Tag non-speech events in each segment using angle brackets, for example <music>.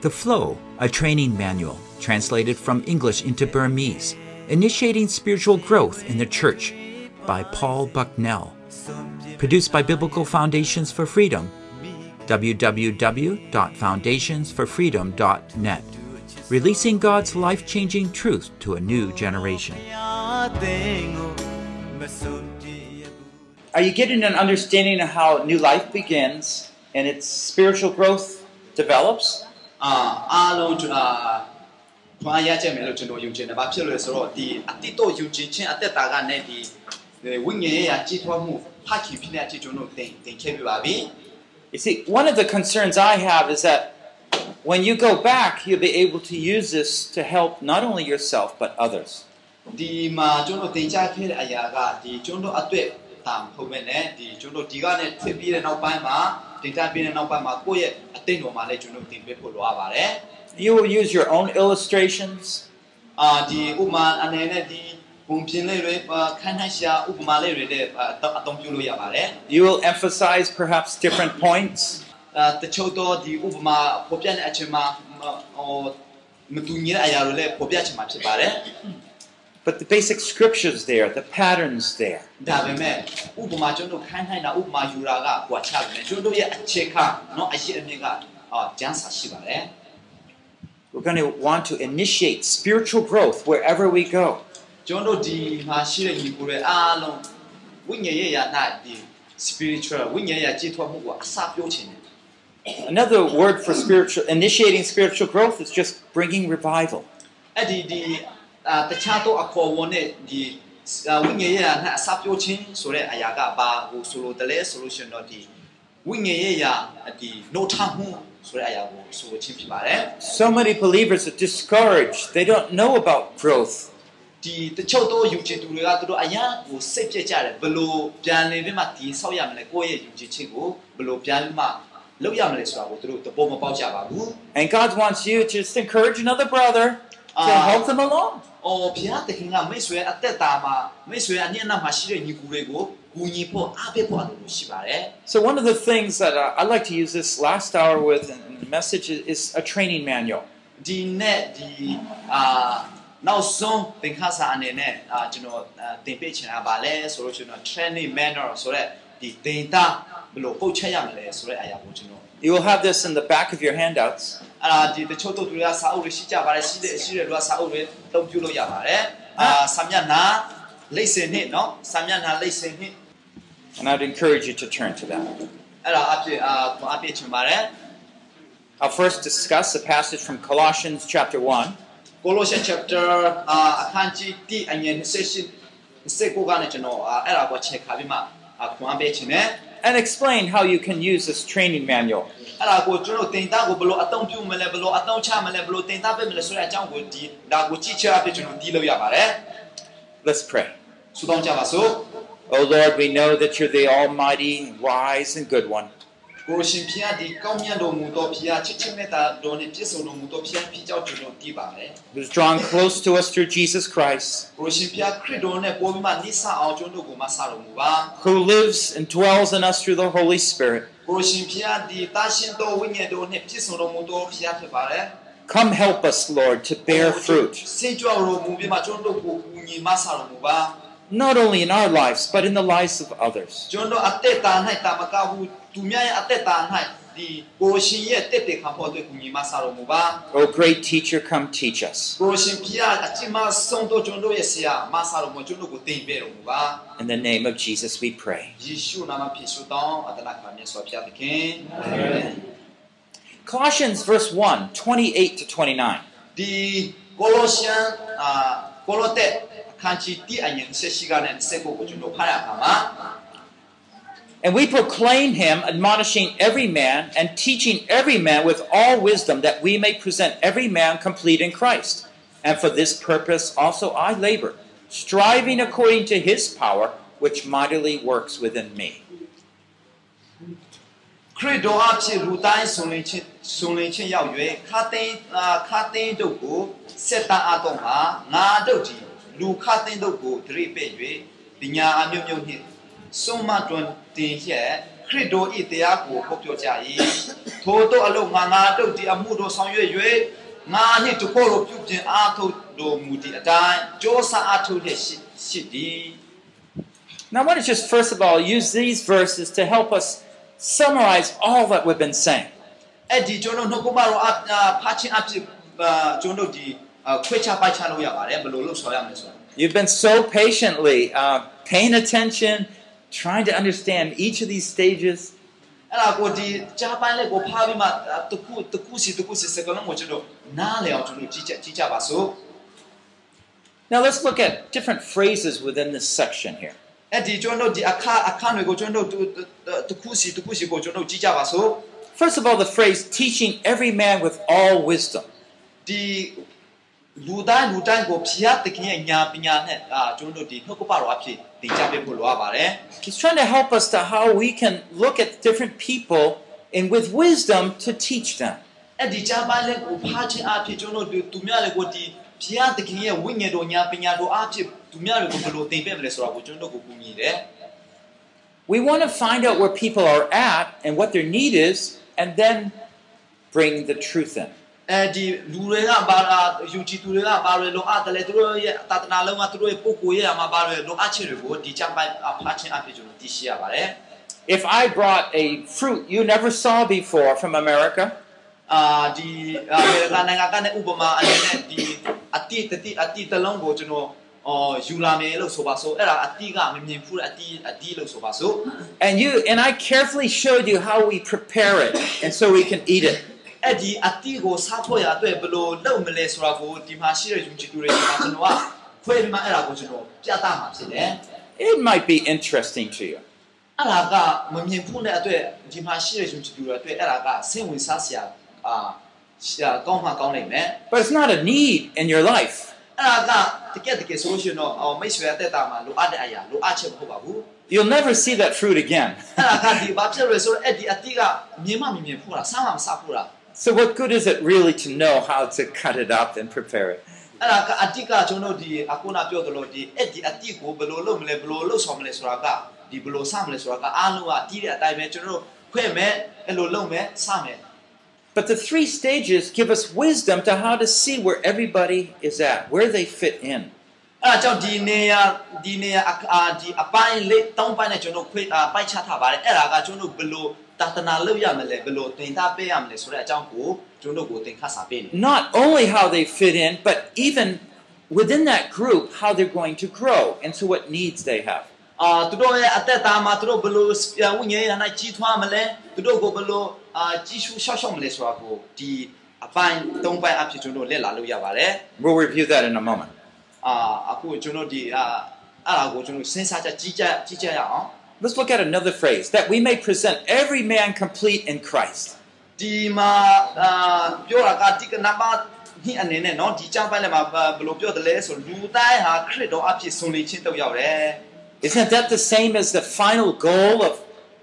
The Flow, a training manual translated from English into Burmese, initiating spiritual growth in the church by Paul Bucknell. Produced by Biblical Foundations for Freedom, www.foundationsforfreedom.net, releasing God's life changing truth to a new generation. Are you getting an understanding of how new life begins and its spiritual growth develops? အာအားလုံးကျွန်တော်ထွားရချက်မယ်လို့ကျွန်တော်ယုံကြည်တယ်။ဘာဖြစ်လို့လဲဆိုတော့ဒီအတိတ်တော့ယုံကြည်ခြင်းအသက်တာကနဲ့ဒီဝိညာဉ်ရဲ့ကြီးထွားမှုဖခင်ဖြစ်တဲ့အချက်ကျွန်တော်သင်သင်ခဲ့ပြပါပြီ You see, one of the concerns I have is that when you go back, you'll be able to use this to help not only yourself but others. ။ဒီမှာကျွန်တော်သင်ကြားခဲ့တဲ့အရာကဒီကျွန်တော်အတွက် တာမဟုတ်မဲ့နဲ့ဒီကျွန်တော်ဒီကနဲ့ဖြစ်ပြီးတဲ့နောက်ပိုင်းမှာတင်တာပြီးတဲ့နောက်ပိုင်းမှာကိုယ့်ရဲ့အသိတော်မှာလည်းကျွန်တော်သင်ပေးဖို့လိုအပ်ပါတယ်။ You will use your own illustrations, အာဒီဥပမာအနေနဲ့ဒီပုံပြင်လေးတွေအာခန်းနှရှာဥပမာလေးတွေလည်းအာအသုံးပြုလို့ရပါတယ် you will emphasize perhaps different points. ။အာတချို့တော့ဒီဥပမာပေါ်ပြတဲ့အချိန်မှာမဟိုမတူညီတဲ့အရာတွေလည်းပေါ်ပြချင်မှာဖြစ်ပါတယ် But the basic scriptures there, the patterns there. ။ဒါပေမဲ့ဥပမာကျွန်တော်ခန်းနိုင်တာဥပမာယူတာကကွာချတယ်ကျွန်တော်ရဲ့အခြေခံเนาะအရှိအမြင့်ကအာကျန်းစာရှိပါတယ် We're going to want to initiate spiritual growth wherever we go. ။ကျွန်တော်ဒီမှာရှိတဲ့ညီကိုတွေအားလုံးဝိညာဉ်ရဲ့ယာနာဒီ spiritual ဝိညာဉ်ရဲ့ကြည်ထွားမှုကိုအစပြောချင်တယ် Another word for spiritual initiating spiritual growth is just bringing revival. ။အဲ့ဒီဒီအာ တခြားသောအခေါ်ဝန်နဲ့ဒီအာဝိညာဉ်ရဲ့ယာနာအစပြောခြင်းဆိုတဲ့အရာကဘာကိုဆိုလိုတယ်လဲဆိုလို့ရှိရင်တော့ဒီဝိညာဉ်ရဲ့ယာဒီနှုတ်ထမှုဆိုတဲ့အရာကိုဆိုလိုခြင်းဖြစ်ပါတယ် So many believers are discouraged. They don't know about growth. ။ဒီတချို့သောယုံကြည်သူတွေကသူတို့အရာကိုစိတ်ပြက်ကြတယ်ဘယ်လိုပြန်နေပြီးမှဒီဆောက်ရမလဲကိုယ့်ရဲ့ယုံကြည်ခြင်းကိုဘယ်လိုပြန်ပြီးမှလုပ်ရမလဲဆိုတာကိုသူတို့သဘောမပေါက်ကြပါဘူး။ And God wants you to just encourage another brother to Ah. help them along. ။အော်ဘုရားသခင်ကမိတ်ဆွေအသက်တာမှာမိတ်ဆွေအနည်းနာမှာရှိတဲ့ညီကိုတွေကိုကူညီဖို့အားပေးဖို့အလိုလိုရှိပါတယ် So one of the things that uh, I like to use this last hour with in in the message is, is a training manual. ။ဒီနဲ့ဒီအာနောက်ဆုံးသင်ခါစာအနေနဲ့အာကျွန်တော်အာသင်ပေးချင်တာပါလဲဆိုတော့ကျွန်တော် training manual ဆိုတဲ့ဒီသင်တာဘယ်လိုပုတ်ချက်ရမလဲဆိုတဲ့အရာကိုကျွန်တော် ာ် You will have this in the back of your handouts. အဲ့ဒါဒီတချို့တို့တွေကစာအုပ်တွေရှိကြပါတယ်ရှိတဲ့ရှိတဲ့လူကစာအုပ်တွေတုံးပြလို့ရပါတယ်အာစာမျက်နှာလိပ်စင်နှစ်နော်စာမျက်နှာလိပ်စင်နှစ် And I'd encourage you to turn to that. အဲ့ဒါအပြည့်အာအပြည့်ချင်ပါတယ် I'll first discuss a passage from Colossians chapter 1. Colossians chapter အာအခန်းကြီး1အငယ်28 29ကနေကျွန်တော်အာအဲ့ဒါကိုချက်ခါပြီးမှအာခွန်ပေးချင်တယ် and explain how you can use this training manual. အဲ့ဒါကိုကျွန်တော်တင်တာကိုဘယ်လိုအသုံးပြုမလဲဘယ်လိုအသုံးချမလဲဘယ်လိုတင်တာပေးမလဲဆိုတဲ့အကြောင်းကိုဒီဒါကိုကြည့်ချအပြည့်ကျွန်တော်ဒီလို့ရပါတယ် Let's pray. ဆုတောင်းကြပါစို့ Oh Lord, we know that you're the almighty, wise, and good one. ကိုရှင်ဖျားဒီကောင်းမြတ်တော်မူသောဖျားချစ်ချင်းမေတ္တာတော်နဲ့ပြည့်စုံတော်မူသောဖျားဖြစ်ကြောင်းကျွန်တော်သိပါတယ် Who's drawn close to us through Jesus Christ, ကိုရှင်ဖျားခရစ်တော်နဲ့ပို့ပြီးမှနိစ္စအောင်ကျွန်တော်ကိုမဆတော်မူပါ who lives and dwells in us through the Holy Spirit. ကိုရှင်ဖျားဒီတာရှင်တော်ဝိညာဉ်တော်နဲ့ပြည့်စုံတော်မူသောဖျားဖြစ်ပါတယ် Come help us, Lord, to bear fruit, စေကြတော်မူပြီးမှကျွန်တော်ကိုကူညီမဆတော်မူပါ not only in our lives, but in the lives of others. ကျွန်တော်အသက်တာ၌တာမကဘူးသူများရဲ့အသက်တာ၌ဒီကိုရှင်ရဲ့တက်တက်ခံဖို့အတွက်ကူညီမဆတော်မူပါ Oh, great teacher, come teach us. ကိုရှင်ဖျားအချစ်မဆုံးတော့ကျွန်တော်ရဲ့ဆရာမဆတော်မူကျွန်တော်ကိုသင်ပေးတော်မူပါ In the name of Jesus, we pray. ယေရှုနာမဖြစ်ဆုတောင်းအတနာခံမြတ်စွာဘုရားသခင်အာမင် Colossians verse 1, 28 to 29. ဒီကိုလိုရှန်အာကိုလိုတက်အခန်းကြီး1အငယ်16ကနေ19ကိုကျွန်တော်ဖတ်ရပါမှာ And we proclaim him, admonishing every man and teaching every man with all wisdom, that we may present every man complete in Christ. And for this purpose also I labor, striving according to his power, which mightily works within me. ခရစ်တော်အဖြစ်လူတိုင်းဆုံလင်ချင်းဆုံလင်ချင်းရောက်၍ခါသိန်းအာခါသိန်းတို့ကိုစက်တာအတော့မှာငါတို့ကြီးလူခါသိန်းတို့ကိုဒရိပဲ့၍ပညာအမျိုးမျိုးနှင့် ဆုံးမတွင်တင်ရဲ့ခ ခရစ်တော်ဤတရားကိုဟောပြောကြ၏ထိုတို့အလုံးငါငါတို့ဒီအမှုတို့ဆောင်ရွက်၍ငါနှင့်တကိုယ်တို့ပြုပြင်အားထုတ်တော်မူသည့်အတိုင်းကြိုးစားအားထုတ်တဲ့ရှိရှိသည် <coughs> Now, I want to just first of all use these verses to help us summarize all that we've been saying. အဲ့ဒီကျွန်တော်နှုတ်ကပတော်အဖာချင်းအဖြစ်ကျွန်တော်ဒီခွဲခြားပိုက်ခြားလို့ရပါတယ်ဘယ်လိုလုပ်ဆောင်ရမလဲဆိုတာ You've been so patiently uh, paying attention, trying to understand each of these stages. အဲ့ဒါကိုဒီကြားပိုင်းလေးကိုဖားပြီးမှတခုတခုစီတခုစီစကလုံးကိုကျွန်တော်နားလည်အောင်ကျွန်တော်ကြည့်ကြကြည့်ကြပါစို့ Now, let's look at different phrases within this section here. အဲ့ဒီကျွန်တော်ဒီအခါအခါတွေကိုကျွန်တော်တခုစီတခုစီကိုကျွန်တော်ကြည့်ကြပါစို့ First of all, the phrase teaching every man with all wisdom. ဒီ လူတိုင်းလူတိုင်းကိုဖျားတခင်ရဲ့ညာပညာနဲ့အာကျွန်တော်ဒီနှုတ်ကပတော်အဖြစ်သင်ကြားပေးဖို့လိုအပ်ပါတယ် He's trying to help us to how we can look at different people and with wisdom to teach them. အဲ့ဒီကြားပိုင်းလေးကိုဖားခြင်းအဖြစ်ကျွန်တော်ဒီသူများလေးကိုဒီဖျားတခင်ရဲ့ဝိညာဉ်တော်ညာပညာတော်အဖြစ်သူများတွေကိုဘယ်လိုသင်ပေးမလဲဆိုတာကိုကျွန်တော်တို့ကိုကူညီတယ် We want to find out where people are at and what their need is, and then bring the truth in. အဲဒီလူတွေကဘာအာယူချီသူတွေကဘာတွေလိုအပ်တယ်လဲသူတို့ရဲ့တာတနာလုံးကသူတို့ရဲ့ပုဂ္ဂိုလ်ရဲ့အမှာဘာတွေလိုအပ်ချက်တွေကိုဒီကြားပိုင်းဖားခြင်းအဖြစ်ကျွန်တော်သိရှိရပါတယ် If I brought a fruit you never saw before from America, အာဒီအမေရိကန်နိုင်ငံကနေဥပမာအနေနဲ့ဒီအတိတတိအတိတလုံးကိုကျွန်တော်အော်ယူလာမယ်လို့ဆိုပါစို့အဲ့ဒါအတိကမမြင်ဘူးအတိအတိလို့ဆိုပါစို့ and you and I carefully showed you how we prepare it, and so we can eat it. အဲ့ဒီအတိကိုစားဖို့ရအတွက်ဘယ်လိုလုပ်မလဲဆိုတာကိုဒီမှာရှိတဲ့ယူချီတူတွေဒီမှာကျွန်တော်ကခွဲပြီးမှအဲ့ဒါကိုကျွန်တော်ပြသမှာဖြစ်တယ် It might be interesting to you. အဲ့ဒါကမမြင်ဘူးတဲ့အတွက်ဒီမှာရှိတဲ့ယူချီတူတွေအတွက်အဲ့ဒါကစိတ်ဝင်စားစရာအာရှာကောင်းမှကောင်းနိုင်မယ် But it's not a need in your life. အဲ့ဒါကတကယ်တကယ်ဆိုလို့ရှိရင်တော့အော်မိတ်ဆွေအသက်တာမှာလိုအပ်တဲ့အရာလိုအပ်ချက်မဟုတ်ပါဘူး You'll never see that fruit again. အဲ့ဒါကဒီဘာဖြစ်လဲဆိုတော့အဲ့ဒီအတိကမြင်မှမမြင်ဘူးလားစားမှမစားဘူးလား So, what good is it really to know how to cut it up and prepare it? အဲ့ဒါကအတိကကျွန်တော်ဒီအခုနပြောသလိုဒီအဲ့ဒီအတိကိုဘယ်လိုလုပ်မလဲဘယ်လိုလုပ်ဆောင်မလဲဆိုတာကဒီဘယ်လိုစမလဲဆိုတာကအားလုံးကတီးတဲ့အတိုင်းပဲကျွန်တော်တို့ခွဲမယ်အဲ့လိုလုပ်မယ်စမယ် But the three stages give us wisdom to how to see where everybody is at, where they fit in. အဲ့ဒါကြောင့်ဒီနေရာဒီနေရာအာဒီအပိုင်းလေးတောင်းပိုင်းနဲ့ကျွန်တော်ခွဲအာပိုက်ချထားပါတယ်အဲ့ဒါကကျွန်တော်ဘယ်လို တာတနာလုပ်ရမလဲဘယ်လိုသင်သားပေးရမလဲဆိုတဲ့အကြောင်းကိုကျွန်တော်ကိုသင်ခန်းစာပေးနေ Not only how they fit in, but even within that group, how they're going to grow and so what needs they have. အာသူတို့ရဲ့အသက်တာမှာသူတို့ဘယ်လိုဝိညာဉ်ရေး၌ကြီးထွားမလဲသူတို့ကိုဘယ်လိုအာကြီးရှုရှော့ရှော့မလဲဆိုတာကိုဒီအပိုင်း၃ပိုင်းအဖြစ်ကျွန်တော်လက်လာလို့ရပါတယ် We'll review that in a moment. အာအခုကျွန်တော်ဒီအာအဲ့ဒါကိုကျွန်တော်စဉ်းစားကြကြီးကြကြီးကြရအောင် Let's look at another phrase that we may present every man complete in Christ. ဒီမှာအာပြောတာကဒီကနံပါတ်ဒီအနေနဲ့เนาะဒီချမ်းပိုင်းလည်းမှာဘယ်လိုပြောတယ်လဲဆိုလူတိုင်းဟာခရစ်တော်အဖြစ်ဆုံးလင်းခြင်းတော့ရောက်တယ် Isn't that the same as the final goal of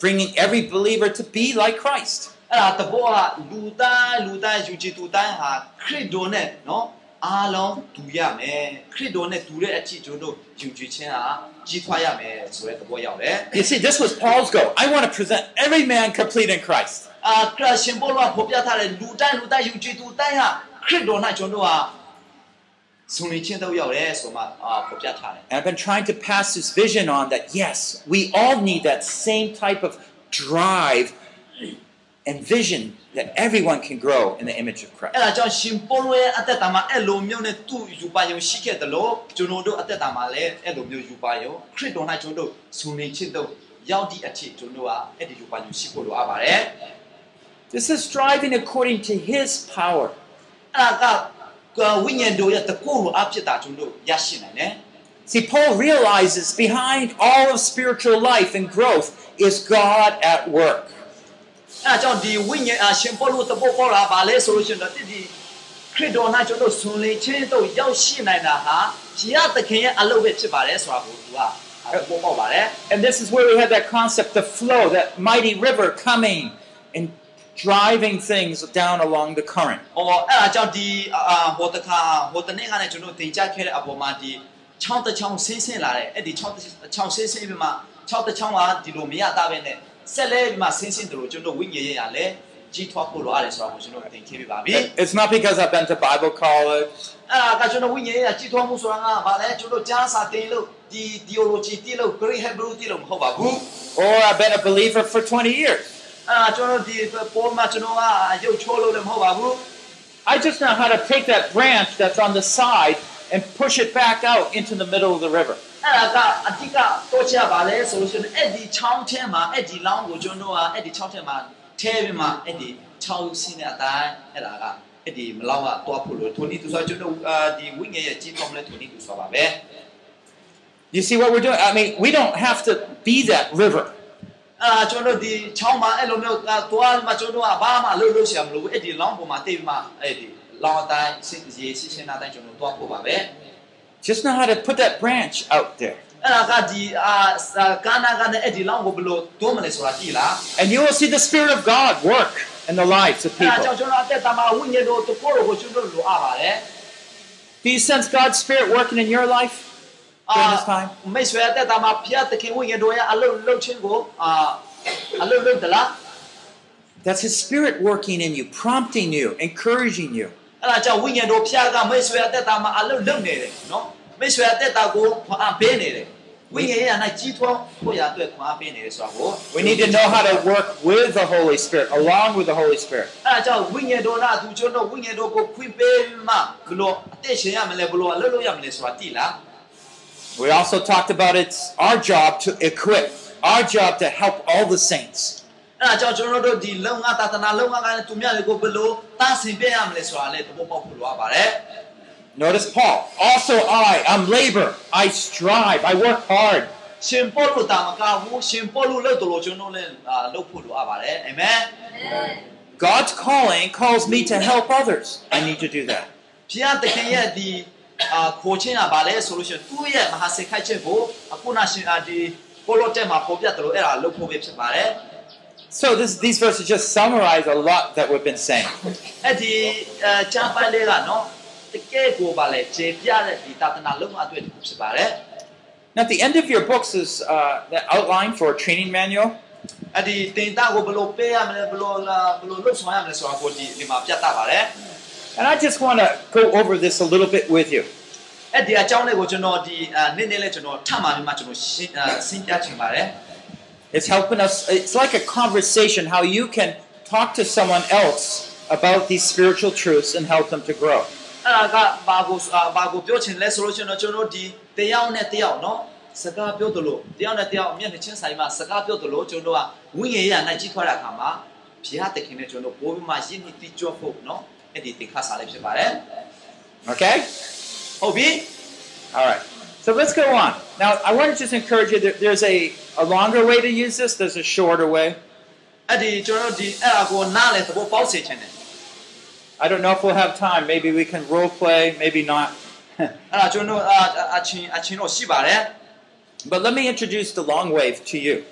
bringing every believer to be like Christ? အဲ့ဒါတဘောကလူတိုင်းလူတိုင်းယူကြည်သူတိုင်းဟာခရစ်တော်နဲ့เนาะအားလုံးတူရမယ်ခရစ်တော်နဲ့တူတဲ့အချစ်ကျွန်တော်တို့ယူကြည်ခြင်းဟာ ကြီးထွားရမယ်ဆိုတဲ့သဘောရောက်တယ် You see, this was Paul's goal. I want to present every man complete in Christ. အာခရစ်ရှင်ဘောလောဖော်ပြထားတဲ့လူတိုင်းလူတိုင်းယူကြည်သူတိုင်းဟာခရစ်တော်၌ကျွန်တော်တို့ဟာဆုံးလင်းခြင်းတော့ရောက်တယ်ဆိုမှအာဖော်ပြထားတယ် And I've been trying to pass this vision on that yes, we all need that same type of drive and vision that everyone can grow in the image of Christ. အဲ့ဒါကြောင့်ရှင်ပေါလုရဲ့အသက်တာမှာအဲ့လိုမျိုးနဲ့သူ့ယူပါယုံရှိခဲ့တယ်လို့ကျွန်တော်တို့အသက်တာမှာလည်းအဲ့လိုမျိုးယူပါယုံခရစ်တော်၌ကျွန်တော်တို့ဆုံနေခြင်းတော့ရောက်သည့်အထိကျွန်တော်ဟာအဲ့ဒီယူပါယုံရှိဖို့လိုအပ်ပါတယ် This is striving according to his power. အဲ့ဒါကဝိညာဉ်တော်ရဲ့တကူလိုအဖြစ်တာကျွန်တော်ရရှိနိုင်တယ် See, Paul realizes behind all of spiritual life and growth is God at work. အဲ့ဒါကြောင့်ဒီဝိညာဉ်အရှင်ပေါလုတပုတ်ပေါ်လာပါလဲဆိုလို့ရှိရင်တော့ဒီခရစ်တော်၌ကျွန်တော်ဆုံနေခြင်းတော့ရောက်ရှိနိုင်တာဟာဘုရားသခင်ရဲ့အလုပ်ပဲဖြစ်ပါတယ်ဆိုတာကိုသူကပေါ်ပေါ်ပါတယ် And this is where we have that concept, the flow, that mighty river coming and driving things down along the current. ။ အော်အဲ့ဒါကြောင့်ဒီအာဟိုတခါဟိုတနေ့ကလည်းကျွန်တော်တင်ကြခဲ့တဲ့အပေါ်မှာဒီ6တစ်ချောင်းဆင်းဆင်းလာတယ်။အဲ့ဒီ6 6ဆင်းဆင်းပြီးမှ6တစ်ချောင်းကဒီလိုမရတာပဲနဲ့ ဆက်လဲဒီမှာဆင်းဆင်းတယ်လို့ကျွန်တော်ဝိညာဉ်ရေးရလဲကြီးထွားဖို့လိုရတယ်ဆိုတာကိုကျွန်တော်သင်ခဲ့ပြပါပြီ It's not because I've been to Bible college အဲ့ဒါကကျွန်တော်ဝိညာဉ်ရေးရကြီးထွားမှုဆိုတာကဘာလဲကျွန်တော်ကြားစာတင်လို့ဒီ theology တိလို့ Greek Hebrew တိလို့မဟုတ်ပါဘူး or I've been a believer for 20 years. အဲ့ဒါကျွန်တော်ဒီပေါ်မှာကျွန်တော်ကရုပ်ချိုးလို့လည်းမဟုတ်ပါဘူး I just know how to take that branch that's on the side and push it back out into the middle of the river. အဲ့ဒါကအတိကတော့ချပါလဲဆိုလို့ရှိရင်အဲ့ဒီချောင်းထဲမှာအဲ့ဒီလောင်းကိုကျွန်တော်ကအဲ့ဒီချောင်းထဲမှာထဲပြီးမှအဲ့ဒီချောင်းဆင်းတဲ့အတိုင်းအဲ့ဒါကအဲ့ဒီမလောင်းကတော့ဖို့လို့ထိုနည်းသူဆိုကျွန်တော်အာဒီဝိညာဉ်ရဲ့ကြီးတော်မလဲထိုနည်းသူဆိုပါပဲ You see what we're doing? I mean, we don't have to be that river. အာကျွန်တော်ဒီချောင်းမှာအဲ့လိုမျိုးသွားမှကျွန်တော်ကဘာမှလုပ်လို့ဆရာမလို့အဲ့ဒီလောင်းပေါ်မှာတိတ်ပြီးမှအဲ့ဒီလောင်းအတိုင်းစစ်ရေစစ်ရှင်းတဲ့အတိုင်းကျွန်တော်သွားဖို့ပါပဲ Just know how to put that branch out there. And you will see the Spirit of God work in the lives of people. Do you sense God's Spirit working in your life? During this time? That's His Spirit working in you, prompting you, encouraging you. အဲ့ဒါကြောင့်ဝိညာဉ်တော်ဖျားကမိတ်ဆွေအသက်တာမှာအလုံးလုံးနေတယ်နော်မိတ်ဆွေအသက်တာကိုခွန်အားပေးနေတယ်ဝိညာဉ်ရဲ့အကြီးထွားဖို့ရအတွက်ခွန်အားပေးနေတယ်ဆိုတာကို We need to know how to work with the Holy Spirit, along with the Holy Spirit. အဲ့ဒါကြောင့်ဝိညာဉ်တော်ကသူကျွန်တော်ဝိညာဉ်တော်ကိုခွင့်ပေးမှဘလို့အသက်ရှင်ရမလဲဘလို့အလုပ်လုပ်ရမလဲဆိုတာသိလား We also talked about it's our job to equip, our job to help all the saints. အဲ့ဒါကြောင့်ကျွန်တော်တို့ဒီလုံငါသာသနာလုံငါကလည်းသူများတွေကိုဘလို့တားဆင်ပြရမလဲဆိုတာလည်းသဘောပေါက်ဖို့လိုအပ်ပါတယ် Notice Paul. Also, I, I'm labor. I strive. I work hard. ရှင်ပေါလုတာမကဘူးရှင်ပေါလုလို့တို့လို့ကျွန်တော်လည်းအာလုပ်ဖို့လိုအပ်ပါတယ်အာမင် God's calling calls me to help others. I need to do that. ဖျားသခင်ရဲ့ဒီအာခိုးချင်းကဘာလဲဆိုလို့ရှိရင်သူ့ရဲ့မဟာစေခိုက်ချက်ကိုအခုနရှင်အာဒီပေါလုတက်မှာပေါ်ပြတယ်လို့အဲ့ဒါလုပ်ဖို့ပဲဖြစ်ပါတယ် So this, these verses just summarize a lot that we've been saying. အဲ့ဒီအာချမ်းပိုင်းလေးကနော်တကယ်ကိုပါလေခြေပြတဲ့ဒီတာသနာလုံးဝအတွက်တစ်ခုဖြစ်ပါတယ် Now, at the end of your books is uh, the outline for a training manual. အဲ့ဒီတင်တာကိုဘယ်လိုပေးရမလဲဘယ်လိုလာဘယ်လိုလုပ်ဆောင်ရမလဲဆိုတာကိုဒီဒီမှာပြသပါတယ် And I just want to go over this a little bit with you. အဲ့ဒီအကြောင်းလေးကိုကျွန်တော်ဒီအာနေ့နေ့လေးကျွန်တော်ထပ်မှပြီးမှကျွန်တော်ရှင်းအာရှင်းပြချင်ပါတယ် It's helping us, it's like a conversation how you can talk to someone else about these spiritual truths and help them to grow. အဲ့ဒါကဘာကိုအာဘာကိုပြောချင်လဲဆိုလို့ရှိရင်တော့ကျွန်တော်ဒီတယောက်နဲ့တယောက်နော်စကားပြောတယ်လို့တယောက်နဲ့တယောက်အမျက်နှချင်းဆိုင်မှာစကားပြောတယ်လို့ကျွန်တော်ကဝိညာဉ်ရေးနိုင်ကြည့်ခွာတဲ့အခါမှာဘုရားသခင်နဲ့ကျွန်တော်ပို့ပြီးမှရင်းနှီးတိကျဖို့နော်အဲ့ဒီတင်ခါစားလေးဖြစ်ပါတယ် Okay? ဟုတ်ပြီ All right. So let's go on. Now, I want to just encourage you that there's a, a longer way to use this, there's a shorter way. I don't know if we'll have time. Maybe we can role play, maybe not. but let me introduce the long wave to you.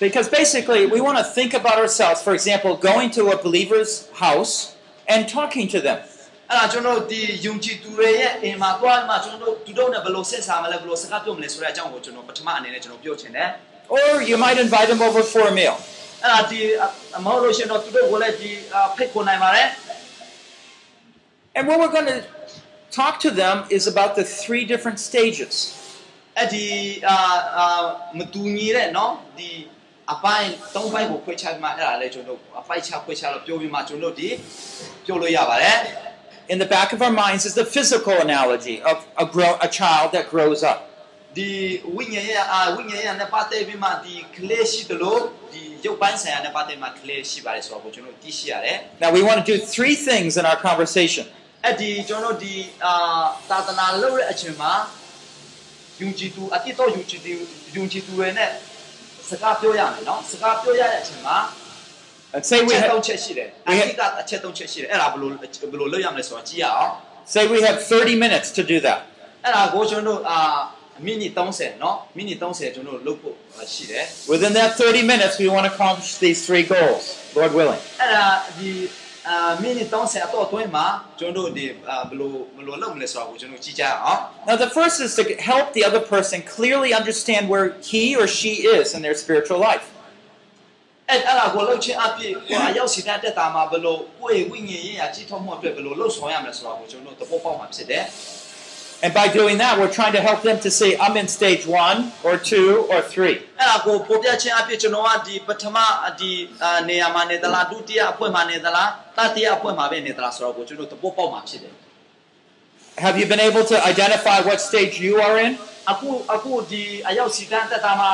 Because basically, we want to think about ourselves. For example, going to a believer's house and talking to them. အဲ့ဒါကျွန်တော်ဒီယုံကြည်သူတွေရဲ့အိမ်မှာတွားမှကျွန်တော်သူတို့နဲ့ဘယ်လိုဆက်ဆံမလဲဘယ်လိုစကားပြောမလဲဆိုတဲ့အကြောင်းကိုကျွန်တော်ပထမအနေနဲ့ကျွန်တော်ပြောချင်တယ် Or you might invite them over for a meal. အဲ့ဒါဒီအမဟုတ်လို့ရှိရင်တော့သူတို့ကိုလည်းဒီအာဖိတ်ခေါ်နိုင်ပါတယ် And what we're going to talk to them is about the three different stages. အဲ့ဒီအာအာမတူညီတဲ့เนาะဒီ အပိုင်း၃ပိုင်းကိုခွဲခြားပြီးမှအဲ့ဒါလည်းကျွန်တော်အပိုက်ချခွဲခြားလို့ပြောပြီးမှကျွန်တော်ဒီပြောလို့ရပါတယ် In the back of our minds is the physical analogy of a, grow, a child that grows up. ဒီဝိညာဉ်ရဲ့အာဝိညာဉ်ရဲ့နဲ့ပတ်သက်ပြီးမှဒီကလေးရှိတယ်လို့ဒီရုပ်ပိုင်းဆိုင်ရာနဲ့ပတ်သက်မှကလေးရှိပါတယ်ဆိုတော့ကျွန်တော်သိရှိရတယ် Now, we want to do three things in our conversation. အဲ့ဒီကျွန်တော်ဒီအာသာသနာလုပ်တဲ့အချိန်မှာယုံကြည်သူအတိတ်တော့ယုံကြည်သူယုံကြည်သူတွေနဲ့ စကားပြောရမယ်နော်စကားပြောရတဲ့အချိန်မှာ And say အ we, ချက် ha- သုံးချက်ရှိတယ်အ we တိ ha- တ်ကအချက်သုံးချက်ရှိတယ်အဲ့ဒါဘယ်လိုဘယ်လိုလုပ်ရမလဲဆိုတာကြည့်ရအောင် say we have 30 minutes to do that. အဲ့ဒါကိုကျွန်တော်အာမိနစ်30နော်မိနစ်30ကျွန်တော်လုပ်ဖို့ရှိတယ် Within that 30 minutes, we want to accomplish these three goals, Lord willing. အဲ့ဒါဒီ အာမိနစ်30အတော့အတွင်းမှာကျွန်တော်တို့ဒီအာဘယ်လိုဘယ်လိုလုပ်မလဲဆိုတာကိုကျွန်တော်ကြည့်ကြအောင် Now, the first is to help the other person clearly understand where he or she is in their spiritual life. အဲ့အဲ့ဒါကိုလှုပ်ချင်းအပြည့်ကိုအရောက်စီတဲ့တက်တာမှာဘယ်လိုကိုယ့်ရဲ့ဝိညာဉ်ရေးရာကြီးထွားမှုအတွက်ဘယ်လိုလှုပ်ဆောင်ရမလဲဆိုတာကိုကျွန်တော်တို့သဘောပေါက်မှာဖြစ်တယ် And by doing that, we're trying to help them to say, I'm in stage one, or two, or three. အဲ့ဒါကိုပေါ်ပြချင်းအပြည့်ကျွန်တော်ကဒီပထမဒီအာနေရာမှာနေသလားဒုတိယအဖွဲမှာနေသလားတတိယအဖွဲမှာပဲနေသလားဆိုတော့ကိုကျွန်တော်သဘောပေါက်မှာဖြစ်တယ် Have you been able to identify what stage you are in? အခုအခုဒီအရောက်စီတဲ့တက်တာမှာ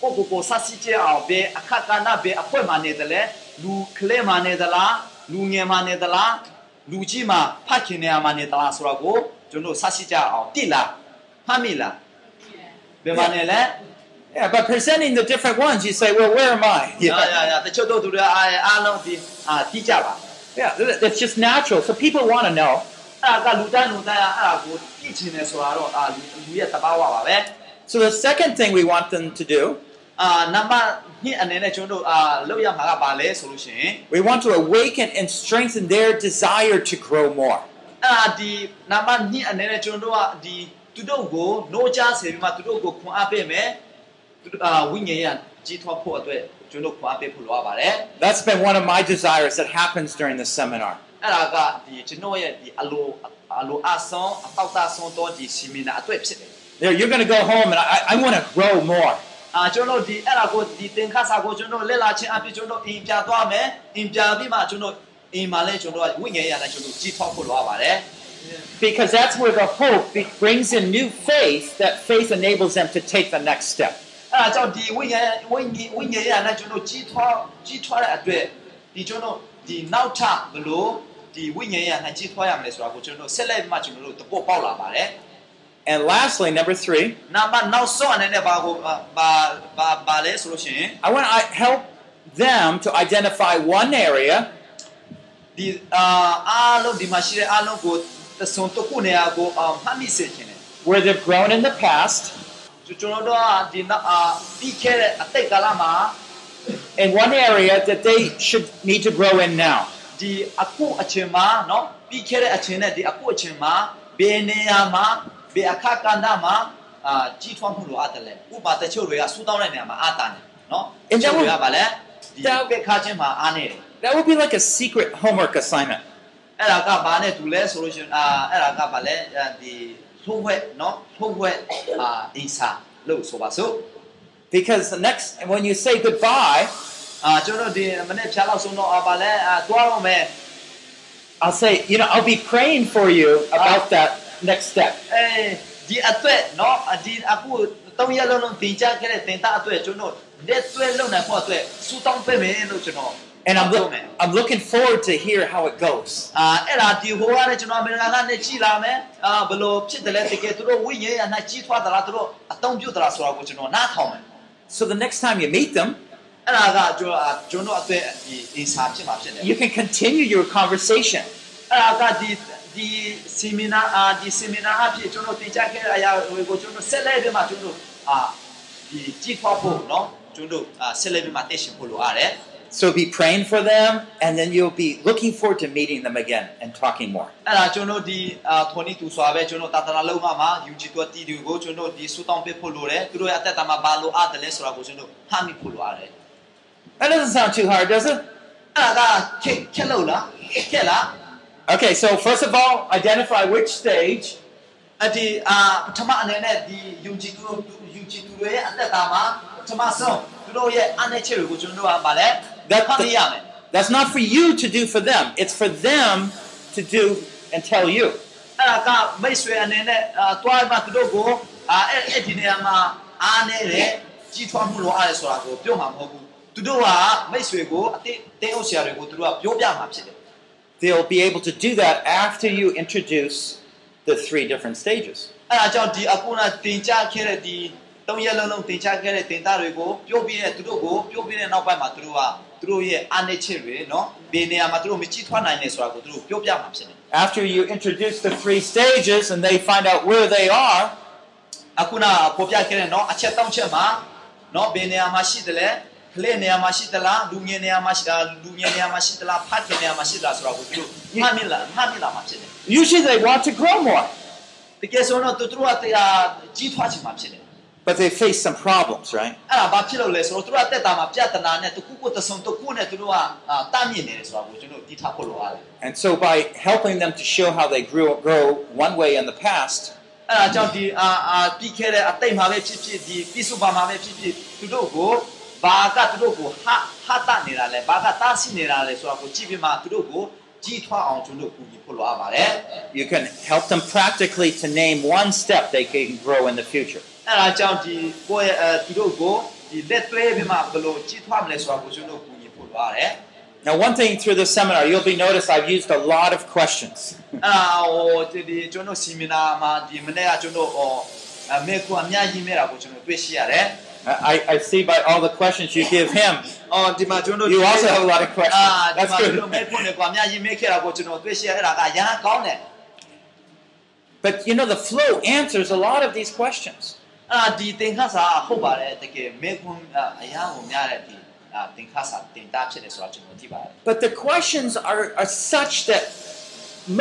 ကိုကိုကိုစစီချအောင်ပဲအခက်ကဏ္ဍပဲအဖွဲမှာနေတယ်လေလူကလေးမှာနေသလားလူငယ်မှာနေသလားလူကြီးမှာဖတ်ခင်နေရာမှာနေသလားဆိုတော့ကို ကျွန်တော်စစီချအောင်တိလားဖတ်မိလားဘယ်မှာနေလဲ Yeah, but presenting the different ones, you say, well, where am I? <laughs> ရရရတချို့တို့သူတွေအားအားလုံးဒီအာတိကြပါ Yeah, th- that's just natural. So people want to know. အဲ့ဒါကလူတိုင်းလူတိုင်းအဲ့ဒါကိုသိချင်တယ်ဆိုတာတော့အာလူလူရဲ့တဘာဝပါပဲ So the second thing we want them to do, အာနံပါတ်2အနေနဲ့ကျွန်တော်တို့အာလောက်ရမှာကပါလဲဆိုလို့ရှိရင် we want to awaken and strengthen their desire to grow more. အဲ့ဒါဒီနံပါတ်2အနေနဲ့ကျွန်တော်တို့ကဒီသူတို့ကိုနှိုးချစေပြီးမှသူတို့ကိုခွန်အားပေးမယ်သူတို့အာဝိညာဉ်ရကြီးထွားဖို့အတွက်ကျွန်တော်ခွန်အားပေးဖို့လိုအပ်ပါတယ် That's been one of my desires that happens during the seminar. အဲ့ဒါကဒီကျွန်တော်ရဲ့ဒီအလိုအလိုအဆောင်အပေါက်တာဆောင်တော့ဒီဆီမီနာအတွက်ဖြစ်တယ် There, you're going to go home and I, I want to grow more. အာကျွန်တော်ဒီအဲ့ဒါကိုဒီသင်္ခါစာကိုကျွန်တော်လက်လာချင်းအပြည့်ကျွန်တော်အင်ပြသွားမယ်အင်ပြပြီးမှကျွန်တော် အင်မှာလဲကျွန်တော်ဝိညာဉ်ရတဲ့ကျွန်တော်ကြီးထွားဖို့လိုအပ်ပါတယ် Because that's where the hope be- brings in new faith, that faith enables them to take the next step. အဲ့ဒါကြောင့်ဒီဝိညာဉ်ဝိညာဉ်ဝိညာဉ်ရတဲ့ကျွန်တော်ကြီးထွားကြီးထွားတဲ့အတွက်ဒီကျွန်တော်ဒီနောက်ထပ်ဘလို့ဒီဝိညာဉ်ရတဲ့ကြီးထွားရမယ်ဆိုတာကိုကျွန်တော်ဆက်လက်မှကျွန်တော်တို့တပုတ်ပေါက်လာပါတယ် And lastly, number three, နံပါတ်နောက်ဆုံးအနေနဲ့ဘာကိုဘာဘာဘာလဲဆိုလို့ရှိရင် I want to help them to identify one area ဒီအာအားလုံးဒီမှာရှိတဲ့အားလုံးကိုတဆုံတစ်ခုနေရာကိုအာမှတ်မိစေချင်တယ် where they've grown in the past, ကျွန်တော်တို့ကဒီနောက်အာပြီးခဲ့တဲ့အတိတ်ကာလမှာ and one area that they should need to grow in now. ဒီအခုအချိန်မှာเนาะပြီးခဲ့တဲ့အချိန်နဲ့ဒီအခုအချိန်မှာဘယ်နေရာမှာဘယ်အခါကဏ္ဍမှာအာကြီးထွားမှုလိုအပ်တယ်လဲဥပမာတချို့တွေကစူးတောင်းတဲ့နေရာမှာအာတာတယ်เนาะ အင်းကြောင့် တချို့တွေကဗာလဲဒီ ဒါ ဘက်ခါချင်းမှာအားနေတယ် That would be like a secret homework assignment. အဲ့ဒါကဘာနဲ့တူလဲဆိုလို့ရှိရင်အာအဲ့ဒါကဘာလဲအာဒီထိုးဝက်เนาะထိုးဝက်အာအင်းစာလို့ဆိုပါစို့ Because the next, when you say goodbye, အာကျွန်တော်ဒီမနေ့ဖြာလောက်ဆုံးတော့အာဘာလဲအာတွားအောင်မယ် I'll say, you know, I'll be praying for you about that next step. အဲဒီအတွက်เนาะဒီအခုတောင်းရလုံးလုံးတင်ကြခဲ့တဲ့တင်တာအတွက်ကျွန်တော်လက်ဆွဲလုံးနိုင်ဖို့အတွက်စူတောင်းပေးမယ်လို့ကျွန်တော် And I'm, looking forward to hear how it goes. So the next time you meet them, you can continue your conversation. So be praying for them, and then you'll be looking forward to meeting them again and talking more. အဲ့ဒါကျွန်တော်ဒီအာထော်နီတူစွာပဲကျွန်တော်တာတနာလုံးမှာမှာယူဂျီတော့တီဒီကိုကျွန်တော်ဒီဆူတောင်းပေးဖို့လိုတယ်သူတို့ရဲ့အသက်တာမှာဘာလို့အားတယ်လဲဆိုတာကိုကျွန်တော်ဖမ်းမိဖို့လိုရတယ် That doesn't sound too hard, does it? အဲ့ဒါကခက်ခက်လို့လားခက်လား Okay, so first of all, identify which stage, အဒီအာပထမအနေနဲ့ဒီယူဂျီတူယူဂျီတူရဲ့အသက်တာမှာပထမဆုံးသူတို့ရဲ့အနေချက်တွေကိုကျွန်တော်တို့ကဗာလဲ that, that, that's not for you to do for them. It's for them to do and tell you. They'll be able to do that after you introduce the three different stages. အဲဒါကြောင့်ဒီအခုနတင်ကြခဲ့တဲ့ဒီ၃ရက်လုံးလုံးတင်ကြခဲ့တဲ့တင်တာတွေကိုပြုတ်ပြီးတဲ့သူတို့ကိုပြုတ်ပြီးတဲ့နောက်ပိုင်းမှာသူတို့က သူတို့ရဲ့အားနည်းချက်တွေနော်ဘယ်နေရာမှာသူတို့မကြည့်ထွားနိုင်လဲဆိုတာကိုသူတို့ပြောပြမှာဖြစ်တယ် After you introduce the three stages and they find out where they are, အခုနပေါ်ပြခဲ့တဲ့နော်အချက်တောင်းချက်မှာနော်ဘယ်နေရာမှာရှိတယ်လဲကလေးနေရာမှာရှိသလားလူငယ်နေရာမှာရှိတာလူငယ်နေရာမှာရှိသလားဖတ်ခင်နေရာမှာရှိသလားဆိုတော့ကိုသူတို့မှတ်မိလားမှတ်မိလားမှာဖြစ်တယ် Usually they want to grow more, တကယ်ဆိုတော့သူတို့ကတရားကြီးထွားချင်မှာဖြစ်တယ် but they face some problems, right? အဲ့ဒါဘာဖြစ်လို့လဲဆိုတော့သူတို့ကတက်တာမှာပြဿနာနဲ့တခုခုတစ်စုံတစ်ခုနဲ့သူတို့ကအာတားမြင့်နေတယ်ဆိုတာကိုကျွန်တော်တိထားဖို့လိုရတယ် And so by helping them to show how they grew grow one way in the past, အဲ့ဒါကြောင့်ဒီအာအာပြီးခဲ့တဲ့အတိတ်မှာပဲဖြစ်ဖြစ်ဒီပြစ္ဆုတ်ပါမှာပဲဖြစ်ဖြစ်သူတို့ကိုဘာကသူတို့ကိုဟာဟာတနေတာလဲဘာကတားဆီးနေတာလဲဆိုတာကိုကြည့်ပြီးမှသူတို့ကိုကြီးထွားအောင်ကျွန်တော်ကူညီဖို့လိုအပ်ပါတယ် you can help them practically to name one step they can grow in the future. အဲ့ဒါကြောင့်ဒီကိုယ့်ရဲ့အဲသူတို့ကိုဒီလက်တွဲပြီးမှဘယ်လိုကြီးထွားမလဲဆိုတာကိုကျွန်တော်ကူညီဖို့လိုရတယ် Now, one thing through this seminar, you'll be noticed I've used a lot of questions. <laughs> အဲ့ဒါဟိုဒီဒီကျွန်တော်ဆီမီနာမှာဒီမနေ့ကကျွန်တော်ဟိုအမေကအများကြီးမဲတာကိုကျွန်တော်တွေ့ရှိရတယ် I, I see by all the questions you give him, <laughs> အော်ဒီမှာကျွန်တော် you also have a lot of အာ questions. <laughs> ဒီ That's မှာကျွန်တော်မဲ good. ဖွင့်နေကွာအများကြီးမဲခဲ့တာကိုကျွန်တော်တွေ့ရှိရအဲ့ဒါကရဟန်းကောင်းတယ် But you know, the flow answers a lot of these questions. အဲ့ဒါဒီသင်္ခါစာဟုတ်ပါတယ်တကယ်မဲခွန်းအရာကိုများတဲ့ဒီအာသင်္ခါစာတင်တာဖြစ်တယ်ဆိုတာကျွန်တော်သိပါတယ် But the questions are, are such that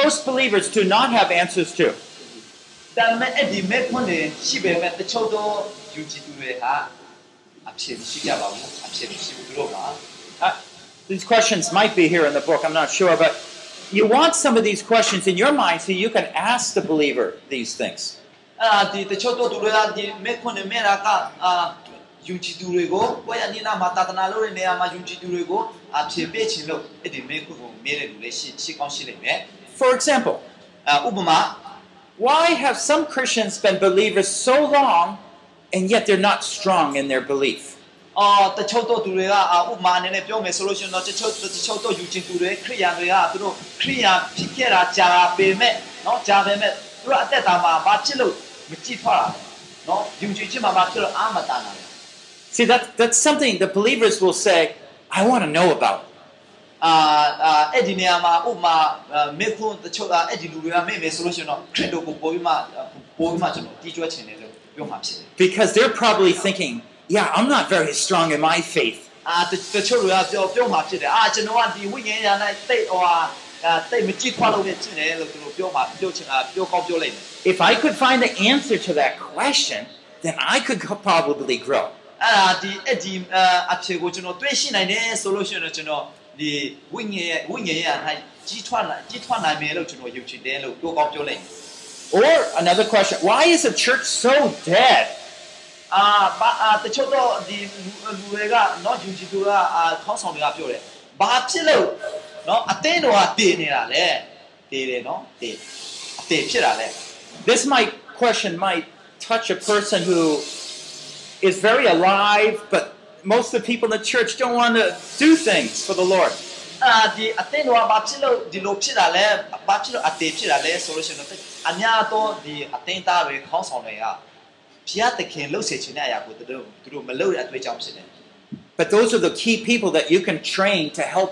most believers do not have answers to. ဒါပေမဲ့အဲ့ဒီမဲခွန်းတွေရှိပေမဲ့တချို့သောယူကြည်သူတွေဟာအဖြစ်ရှိကြပါဘူးအဖြစ်ရှိဘူးသူတို့က Uh, these questions might be here in the book, I'm not sure, but you want some of these questions in your mind so you can ask the believer these things. အဲ့ဒါဒီတချို့သောသူတွေကဒီမဲခွန်းတွေမဲတာကအာယူကြည်သူတွေကိုကိုယ့်ရဲ့နိနာမှာတာသနာလုပ်တဲ့နေရာမှာယူကြည်သူတွေကိုအဖြစ်ပေးခြင်းလို့အဲ့ဒီမဲခွန်းကိုမဲတဲ့လူတွေရှိရှိကောင်းရှိလိမ့်မယ် For example, အဥပမာ why have some Christians been believers so long and yet they're not strong in their belief? အော်တချို့တော့သူတွေကအာဥပမာအနေနဲ့ပြောမယ်ဆိုလို့ရှိရင်တော့တချို့တချို့တော့ယူခြင်းသူတွေခရိယာန်တွေကသူတို့ခရိယာန်ဖြစ်ခဲ့တာကြာပေမဲ့เนาะကြာပေမဲ့သူတို့အသက်တာမှာဘာဖြစ်လို့ See that that's something the believers will say I want to know about အာအဲ့ဒီနေရာမှာဥမာမေခွန်းတချို့အဲ့ဒီလူတွေကမေ့မယ်ဆိုလို့ရှိရင်တော့ခရစ်တော်ကိုပို့ပြီးမှပို့ပြီးမှကျွန်တော်တီးကျွဲခြင်းတယ်လို့ပြောမှာဖြစ်တယ် Because they're probably thinking yeah I'm not very strong in my faith. ဟာအာတိတ်မကြည့်ခွာလို့ဖြစ်နေတယ်လို့သူတို့ပြောမှာပြောချင်တာပြောကောင်းပြောလိုက်တယ် If I could find the answer to that question, then I could co- probably grow. အဲ့ဒါဒီအဲ့ဒီအာအဖြေကိုကျွန်တော်တွေ့ရှိနိုင်တယ်ဆိုလို့ရှိရင်တော့ကျွန်တော်ဒီဝိညာဉ်ရဲ့ဝိညာဉ်ရာ၌ကြီးထွားနိုင်ကြီးထွားနိုင်မယ်လို့ကျွန်တော်ယုံကြည်တယ်လို့ပြောကောင်းပြောလိုက်တယ် Or another question, why is the church so dead? အာဘာအာတချို့တော့ဒီလူလူတွေကနော်ယူဂျီတူကအာခေါင်းဆောင်တွေကပြောတယ်ဘာဖြစ်လို့ နော်အတင်းတော်ကတည်နေတာလဲတည်တယ်နော်တည်အတည်ဖြစ်တာလဲ This might question might touch a person who is very alive, but most of the people in the church don't want to do things for the Lord. အာဒီအတင်းတော်ကဘာဖြစ်လို့ဒီလိုဖြစ်တာလဲဘာဖြစ်လို့အတည်ဖြစ်တာလဲဆိုလို့ရှိရင်တော့အများတော့ဒီအတင်းသားတွေခေါင်းဆောင်တွေကဘုရားသခင်လှုပ်စေခြင်းတဲ့အရာကိုသူတို့သူတို့မလုပ်တဲ့အတွေ့အကြုံဖြစ်တယ် But those are the key people that you can train to help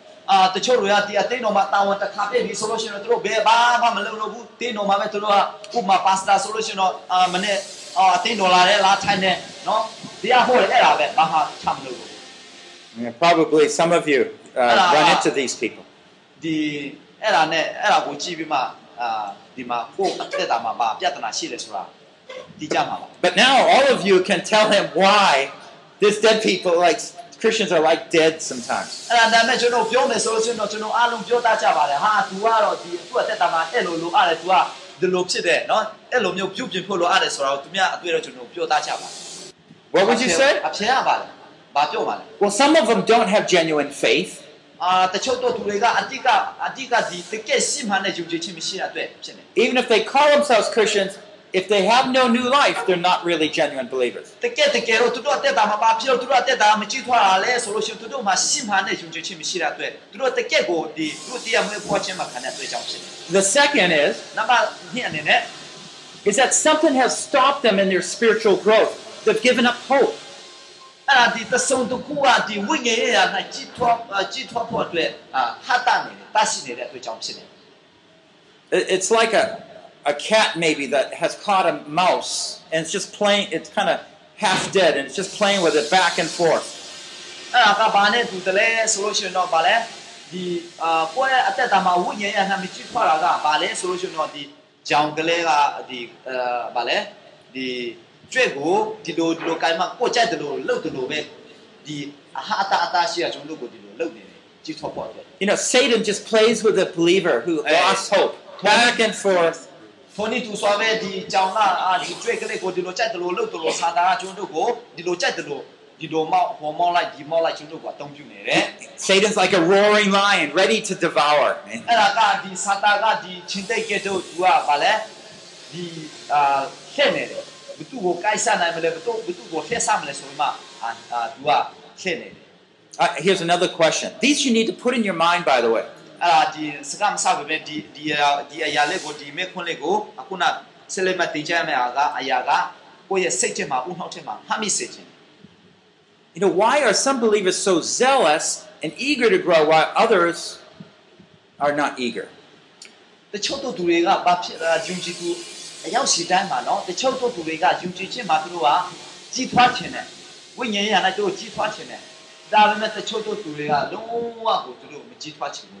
အာတချို့တွေကဒီအတင်းတော်မှာတာဝန်တစ်ခါပြည့်ပြီဆိုလို့ရှိရင်တော့သူတို့ဘယ်ဘာမှမလုပ်လို့ဘူးတင်းတော်မှာပဲသူတို့ကဥပမာပါစတာဆိုလို့ရှိရင်တော့အာမနေ့အာအတင်းတော်လာတယ်လာထိုင်တယ်နော်တရားဟောတယ်အဲ့ဒါပဲဘာမှချမလို့ဘူး Yeah, probably some of you uh, Ah. run into these people. ဒီအဲ့ဒါနဲ့အဲ့ဒါကိုကြည့်ပြီးမှအာဒီမှာကိုယ့်အသက်တာမှာဘာပြဿနာရှိလဲဆိုတာဒီကြမှာပါ But now all of you can tell him why this dead people, like Christians, are like dead sometimes. အဲ့ဒါဒါနဲ့ကျွန်တော်ပြောမယ်ဆိုလို့ရှိရင်တော့ကျွန်တော်အားလုံးပြောတတ်ကြပါတယ်ဟာ तू ကတော့ဒီသူ့အသက်တာမှာအဲ့လိုလိုအားတယ် तू ကဒီလိုဖြစ်တယ်နော်အဲ့လိုမျိုးပြုတ်ပြင်ဖို့လိုအားတယ်ဆိုတော့သူများအတွေ့တော့ကျွန်တော်ပြောတတ်ကြပါတယ် What would you say? အဖြေရပါလဲဘာပြောပါလဲ Well, some of them don't have genuine faith. အာတချို့တော့သူတွေကအတိကအတိကဒီတကယ်စီမှန်တဲ့ယုံကြည်ခြင်းမရှိတဲ့အတွက်ဖြစ်နေ Even if they call themselves Christians, if they have no new life, they're not really genuine believers. The second is, is that something has stopped them in their spiritual growth. They've given up hope. It's like a a cat maybe that has caught a mouse and it's just playing, it's kind of half dead and it's just playing with it back and forth. အဲ့ဒါကဘာနဲ့တူတယ်လဲဆိုလို့ရှိရင်တော့ဗာလဲဒီအာကိုယ့်ရဲ့အသက်တာမှာဝိညာဉ်ရေးရာ၌မကြည်ထွားတာကဘာလဲဆိုလို့ရှိရင်တော့ဒီကြောင်ကလေးကဒီအာဗာလဲဒီကျွဲ့ကိုဒီလိုဒီလိုကိုင်မှကိုယ့်ကြိုက်တယ်လို့လှုပ်တယ်လို့ပဲဒီအဟာအတာအတာရှိရကျွန်တော်တို့ကိုဒီလိုလှုပ်နေတယ်ကြည်ထွားဖို့အတွက် You know, Satan just plays with a believer who Hey. lost hope, back and forth. ဖိုနီတူဆိုပဲဒီကြောင်ကအာဒီကျွဲ့ကလေးကိုဒီလိုကြိုက်တယ်လို့လှုပ်တယ်လို့ဆာတာကကျွန်တော်တို့ကိုဒီလိုကြိုက်တယ်လို့ဒီလိုမောက်ဟောမောက်လိုက်ဒီမောက်လိုက်ကျွန်တော်တို့ကအသုံးပြုနေတယ် Satan's like a roaring lion, ready to devour. အဲ့ဒါကဒီဆာတာကဒီချင်းတိတ်ကဲတော့သူကဗာလဲဒီအာရှက်နေတယ်ဘသူ့ကိုကိုက်ဆနိုင်မလဲဘသူဘသူ့ကိုဖျက်ဆမလဲဆိုမှအာအာသူကရှက်နေတယ် Uh, here's another question. These you need to put in your mind, by the way. အဲ့ဒါဒီစကမဆောက်ပဲဒီဒီအရာဒီအရာလေးကိုဒီမေခွန်းလေးကိုအခုနဆက်လက်မတင်ချင်မယ့်အားကအရာကကိုယ့်ရဲ့စိတ်ထဲမှာဥနှောက်ထဲမှာမှတ်မိစေခြင်း You know, why are some believers so zealous and eager to grow while others are not eager? တချို့တို့သူတွေကဘာဖြစ်လဲယုံကြည်သူအရောက်စီတိုင်းမှာနော်တချို့တို့သူတွေကယုံကြည်ခြင်းမှာသူတို့ကကြီးထွားခြင်းနဲ့ဝိညာဉ်ရေးနဲ့သူတို့ကြီးထွားခြင်းနဲ့ဒါပေမဲ့တချို့တို့သူတွေကလုံးဝကိုသူတို့မကြီးထွားခြင်းဘူး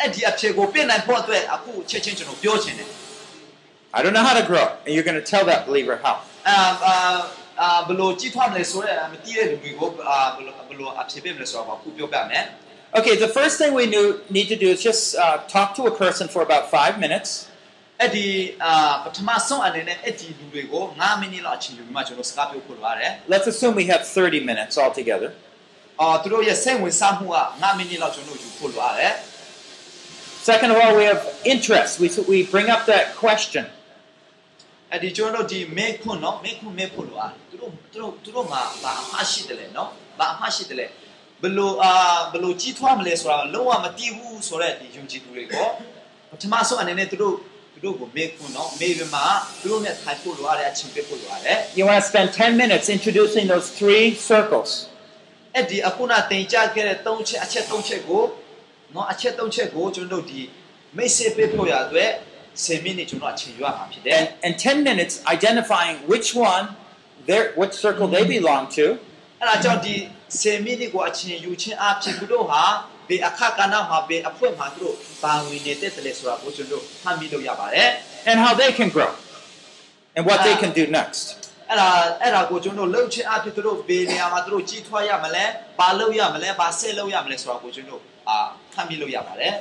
အဲ့ဒီအဲ့ဒီအဖြေကိုပြင်နိုင်ဖို့အတွက်အခုချက်ချင်းကျွန်တော်ပြောချင်တယ် I don't know how to grow, and you're going to tell that believer how. အာအာအာဘယ်လိုကြီးထွားမလဲဆိုတော့မသိတဲ့လူတွေကိုအာဘယ်လိုဘယ်လိုအဖြေပေးမလဲဆိုတာကိုအခုပြောပြမယ် Okay, the first thing we knew, need to do is just uh, talk to a person for about five minutes. အဲ့ဒီအာပထမဆုံးအနေနဲ့အဲ့ဒီလူတွေကို9မိနစ်လောက်အချိန်ယူပြီးမှကျွန်တော်စကားပြောဖို့လိုရတယ် Let's assume we have 30 minutes altogether. အော်သူတို့ရဲ့စိတ်ဝင်စားမှုက9မိနစ်လောက်ကျွန်တော်ယူဖို့လိုရတယ် Second of all, we have interest. We, we bring up that question. အဲ့ဒီကျွန်တော်တို့ဒီမေခွန်းနော်မေခွန်းမေဖို့လိုရတယ်သူတို့သူတို့သူတို့မှာဘာအမှားရှိတယ်လဲနော်ဘာအမှားရှိတယ်လဲဘယ်လိုအာဘယ်လိုကြီးထွားမလဲဆိုတာလုံးဝမသိဘူးဆိုတော့ဒီယုံကြည်သူတွေကိုပထမဆုံးအနေနဲ့သူတို့သူတို့ကိုမေခွန်းနော်မေပြီးမှသူတို့နဲ့ထိုင်ဖို့လိုရတယ်အချိန်ပေးဖို့လိုရတယ် You want to spend 10 minutes introducing those three circles. အဲ့ဒီအခုနတင်ကြခဲ့တဲ့၃ချက်အချက်၃ချက်ကို နော်အချက်၃ချက်ကိုကျွန်တော်တို့ဒီမိတ်ဆက်ပေးဖို့ရအတွက်10မိနစ်ကျွန်တော်အချိန်ယူရမှာဖြစ်တယ် And, and 10 minutes identifying which one, their, which circle they belong to, အဲ့ဒါကြောင့်ဒီ10မိနစ်ကိုအချိန်ယူခြင်းအဖြစ်သူတို့ဟာဘေအခါကဏ္ဍမှာဘေအဖွင့်မှာသူတို့ပါဝင်နေတဲ့တည်းဆိုတာကိုကျွန်တော်မှတ်မိလို့ရပါတယ် and how they can grow, and what they can do next. အဲ့ဒါအဲ့ဒါကိုကျွန်တော်လှုပ်ခြင်းအဖြစ်သူတို့ဘေနေရာမှာသူတို့ကြီးထွားရမလဲဘာလုပ်ရမလဲဘာဆက်လုပ်ရမလဲဆိုတာကိုကျွန်တော်အာ မှတ်မိလို့ရပါတယ်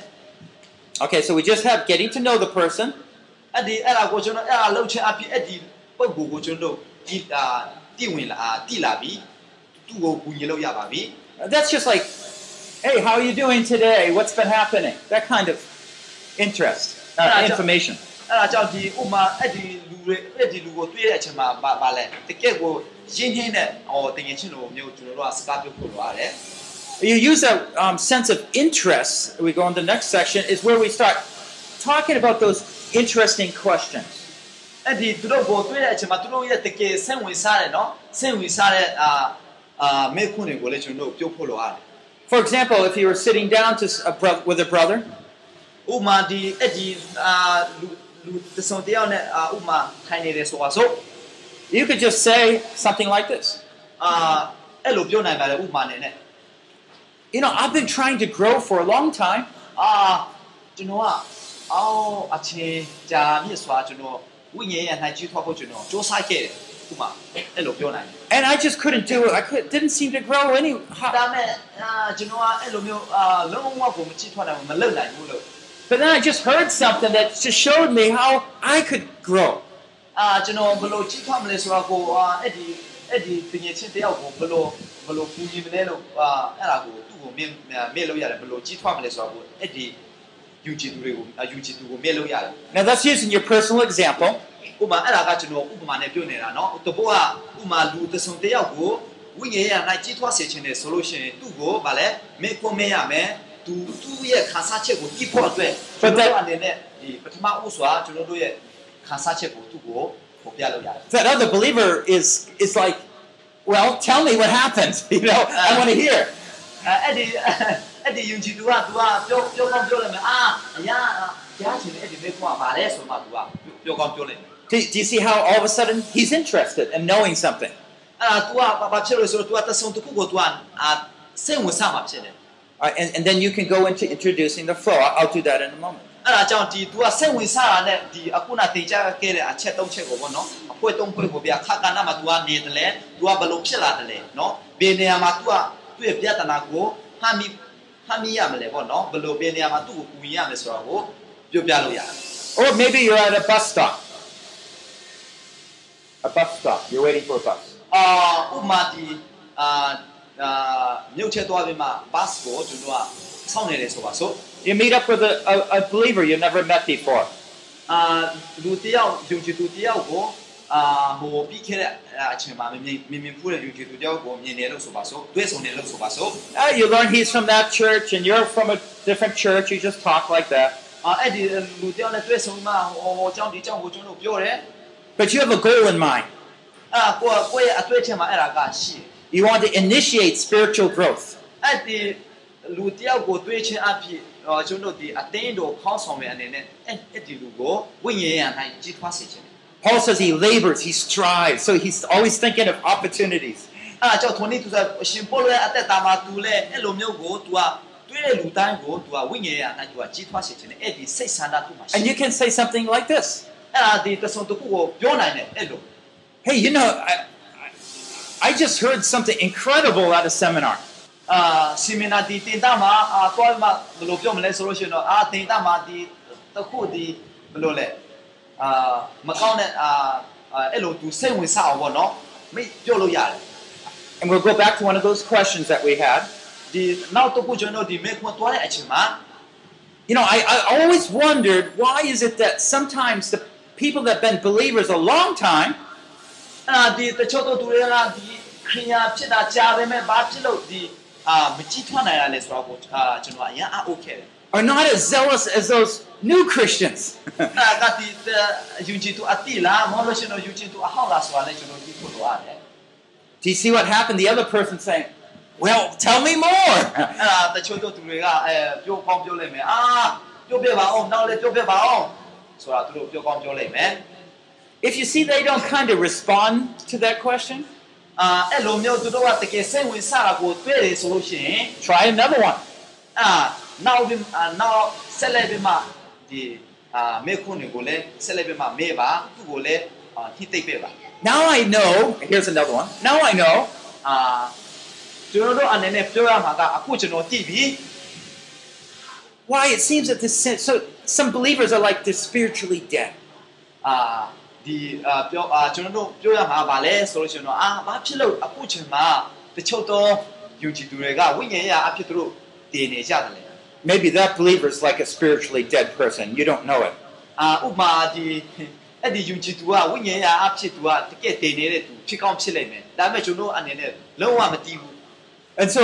Okay, so we just have getting to know the person, အဲ့ဒီအဲ့ဒါကိုကျွန်တော်အဲ့ဒါလှုပ်ခြင်းအဖြစ်အဲ့ဒီပုံကိုကိုကျွန်တော်ဒီအာတည်ဝင်လာအာတည်လာပြီသူ့ကိုကူညီလို့ရပါပြီ Uh, That's just like, hey, how are you doing today? What's been happening? That kind of interest, uh, Yeah, information. အဲ့ဒါကြောင့်ဒီဥမာအဲ့ဒီလူတွေအဲ့ဒီလူကိုတွေ့တဲ့အချိန်မှာဘာဘာလဲတကယ့်ကိုရင်းနှင်းတဲ့ဟောတင်ငယ်ချင်းလိုမျိုးကျွန်တော်တို့ကစကားပြောဖို့လိုရတယ် You use that um, sense of interest, we go on to the next section, is where we start talking about those interesting questions. အဲ့ဒီသူတို့ကိုတွေ့တဲ့အချိန်မှာသူတို့ရဲ့တကယ်ဆင့်ဝင်စားတယ်နော်ဆင့်ဝင်စားတဲ့အာအာမေခွန်းတွေကိုလည်းကျွန်တော်တို့ပြောဖို့လိုရတယ် For example, if you were sitting down to s- a bro- with a brother ဥမာဒီအဲ့ဒီအာလူလူတဆုံတယောက်နဲ့အာဥမာထိုင်နေတယ်ဆိုတာဆို you could just say something like this အာအဲ့လိုပြောနိုင်ပါတယ်ဥမာနဲ့နဲ့ You know, I've been trying to grow for a long time, အာကျွန်တော်ကအော်အချင်းကြာမြင့်စွာကျွန်တော် ဝိညာဉ်ရဲ့၌ကြီးထွားဖို့ကျွန်တော်စ조사ခဲ့တယ်ဥပမာအဲ့လိုပြောနိုင်တယ် And I just couldn't do it. I could, didn't seem to grow any. ဒါမဲ့အာကျွန်တော်ကအဲ့လိုမျိုးအာလုံးဝကိုမကြီးထွားနိုင်ဘူးမလုပ်နိုင်ဘူးလို့ But then I just heard something that just showed me how I could grow. အာကျွန်တော်ဘယ်လိုကြီးထွားမလဲဆိုတော့ကိုအာအဲ့ဒီအဲ့ဒီပညာချင်းတယောက်ကိုဘယ်လိုဘယ်လိုပူညီမလဲလို့အာအဲ့ဒါကိုသူ့ ကိုမြင်မြင်လို့ရတယ်ဘယ်လိုကြီးထွားမလဲဆိုတော့ကိုအဲ့ဒီယူကြည်သူတွေကိုယူကြည်သူကိုမြင်လို့ရတယ် Now that's using your personal example. ဥပမာအဲ့ဒါကကျွန်တော်ဥပမာနဲ့ပြောနေတာเนาะတဘောကဥပမာလူတစ်စုံတစ်ယောက်ကိုဝိညာဉ်ရ၌ကြီးထွားစေခြင်းနဲ့ဆိုလို့ရှိရင်သူ့ကိုဗာလဲမေကွန်မေးရမယ်သူသူ့ရဲ့ခါစားချက်ကိုတိဖို့အတွက်ကျွန်တော်တို့အနေနဲ့ဒီပထမဥစွာကျွန်တော်တို့ရဲ့ခါစားချက်ကိုသူ့ကိုပေါ်ပြလို့ရတယ် That other believer is is like, well, tell me what happened. You know, I want to hear. အဲ့ဒီအဲ့ဒီယုံကြည်သူက तू ကပြောပြောကောင်းပြောလိုက်မယ်အာအရာကြားချင်တဲ့အဲ့ဒီမေကွန်ကဗာလဲဆိုမှ तू ကပြောကောင်းပြောလိုက်မယ် Do, do you see how all of a sudden he's interested in knowing something? အဲ့ဒါ तू ကဘာဖြစ်လို့ဆိုတော့ तू ကတဆုံတစ်ခုကို तू ကအာစိတ်ဝင်စားမှာဖြစ်တယ် Uh, and, and then you can go into introducing the flow. I'll, I'll do that in a moment. အဲ့ဒါကြောင့်ဒီ तू ကစိတ်ဝင်စားတာနဲ့ဒီအခုနတင်ကြခဲ့တဲ့အချက်သုံးချက်ကိုပေါ့နော်အဖွဲသုံးဖွဲကိုပြခါကနာမှာ तू ကနေတယ်လေ तू ကဘလို့ဖြစ်လာတယ်လေနော်ဘယ်နေရာမှာ तू က သူ့ရဲ့ပြဿနာကိုဟမ်းမိဟမ်းမိရမလဲပေါ့နော်ဘလို့ဘယ်နေရာမှာသူ့ကိုကူညီရမလဲဆိုတော့ကိုပြောပြလို့ရတယ် Or maybe you're at a bus stop. A bus stop. You're waiting for a bus. အာဥပမာဒီအာအာမြုပ်ချက်သွားပြီးမှ bus ကိုကျွန်တော်ကစောင့်နေတယ်ဆိုပါစို့ You meet up with a, a, a believer you never met before. အာလူတယောက်ယုံကြည်သူတယောက်ကို အာဟိုပြီးခဲ့တဲ့အချိန်မှာမြင်မြင်မြင်ဖူးတဲ့ယုံကြည်သူတယောက်ကိုမြင်တယ်လို့ဆိုပါစို့တွေ့ဆုံတယ်လို့ဆိုပါစို့ Uh, you learn he's from that church and you're from a different church. You just talk like that. အာအဲ့ဒီလူတယောက်နဲ့တွေ့ဆုံမှဟိုဟိုအကြောင်းဒီအကြောင်းကိုကျွန်တော်ပြောတယ် But you have a goal in mind. အာကိုယ်ကိုယ့်ရဲ့အတွေ့အချက်မှာအဲ့ဒါကရှိတယ် You want to initiate spiritual growth. အဲ့ဒီလူတယောက်ကိုတွေ့ချင်းအဖြစ်ဟောကျွန်တော်ဒီအတင်းတော်ခေါင်းဆောင်တဲ့အနေနဲ့အဲ့အဲ့ဒီလူကိုဝိညာဉ်ရံတိုင်းကြီးထွားစေချင်တယ် Paul says he labors, he strives, so he's always thinking of opportunities. And you can say something like this. Hey, you know, I, just heard something incredible at a seminar. Uh, မကောင်းတဲ့အာအာအဲ့လို तू စိတ်ဝင်စားအောင်ပေါ့နော်မိပြောလို့ရတယ် And we'll go back to one of those questions that we had. ဒီနောက်တစ်ခုကျွန်တော်ဒီမေခွန်းသွားတဲ့အချိန်မှာ You know, I, I always wondered why is it that sometimes the people that have been believers a long time အဲ့ဒါဒီတချို့တို့သူတွေကဒီခရီးယာဖြစ်တာကြားပေမဲ့ဘာဖြစ်လို့ဒီအာမကြည့်ထွက်နိုင်ရလဲဆိုတော့ကိုအာကျွန်တော်အရင်အ okay တယ် are not as zealous as those new Christians. <laughs> Do you see what happened? The other person saying, Well, tell me more. <laughs> if you see they don't kind of respond to that question, try another one. နောက်ပြီးအာနောက်ဆက်လက်ပြီးမှဒီအာမေခွန်းတွေကိုလည်းဆက်လက်ပြီးမှမေးပါသူ့ကိုလည်းအာထိသိပ်ပေးပါ Now I know, here's another one. Now I know အာကျွန်တော်တို့အနေနဲ့ပြောရမှာကအခုကျွန်တော်ကြည့်ပြီ why it seems that this so some believers are like they're spiritually dead. အာဒီအာပြောအာကျွန်တော်တို့ပြောရမှာဗာလဲဆိုလို့ရှိရင်တော့အာဘာဖြစ်လို့အခုချိန်မှာတချို့တော့ယုံကြည်သူတွေကဝိညာဉ်ရေးအဖြစ်သူတို့တည်နေကြတယ်လေ Maybe that believer is like a spiritually dead person. You don't know it. <laughs> အာဥပမာဒီအဲ့ဒီယုံကြည်သူကဝိညာဉ်ရေးအဖြစ်သူကတကယ်တည်နေတဲ့သူဖြစ်ကောင်းဖြစ်လိမ့်မယ်ဒါပေမဲ့ကျွန်တော်အနေနဲ့လုံးဝမတည်ဘူး And so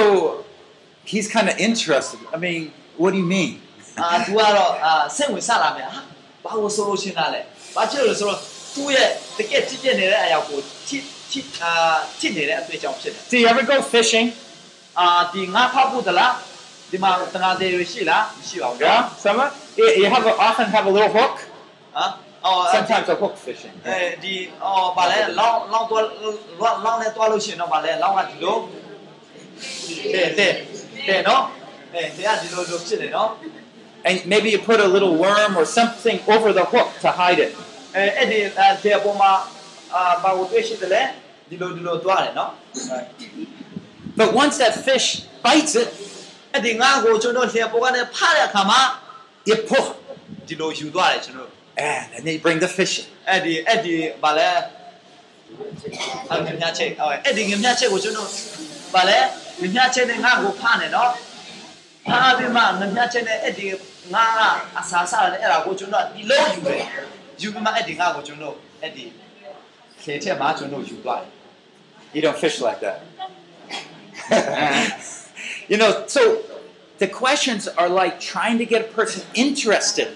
he's kind of interested. I mean, what do you mean? အာသူကတော့အာစိတ်ဝင်စားလာမယ်ဟာဘာလို့ဆိုလို့ရှင်းတာလဲဘာဖြစ်လို့လဲဆိုတော့သူ့ရဲ့တကယ်ကြည့်ပြနေတဲ့အရာကိုထိထိအာထိနေတဲ့အတွေ့အကြုံဖြစ်တယ် Do you ever go fishing? အာဒီငါဖောက်ဖို့တလား ဒီမှာတနာတွေရှိလားမရှိပါဘူးနော် Yeah, some you you have a, often have a little hook. ဟမ်အော်အဲ့ဒီ Sometimes a hook fishing. အဲဒီအော်ဗာလဲလောင်းလောင်းတော့လောင်းနဲ့တွားလို့ရှိရင်တော့ဗာလဲလောင်းကဒီလိုတဲ့တဲ့တဲ့နော်အဲဒီကဒီလိုလိုဖြစ်တယ်နော် And maybe you put a little worm or something over the hook to hide it. အဲအဲ့ဒီအဲဒီအပေါ်မှာအာဘာကိုတွေ့ရှိတယ်လဲဒီလိုဒီလိုသွားတယ်နော် But once that fish bites it, အဲ့ဒီငါကိုကျွန်တော်လေပေါ်ကနေဖားတဲ့အခါမှာ you pull, ဒီလိုယူသွားတယ်ကျွန်တော် and then they bring the fish in. အဲ့ဒီအဲ့ဒီဘာလဲအဲ့ငမြချက်ဟုတ်အဲ့ဒီငမြချက်ကိုကျွန်တော်ဘာလဲငမြချက်နဲ့ငါကိုဖားနေနော်ဖားပြီးမှငမြချက်နဲ့အဲ့ဒီငါကအစားစားတယ်အဲ့ဒါကိုကျွန်တော်ဒီလိုယူတယ်ယူပြီးမှအဲ့ဒီငါကိုကျွန်တော်အဲ့ဒီခေချက်မှာကျွန်တော်ယူသွားတယ် You don't fish like that. you know, so the questions are like trying to get a person interested.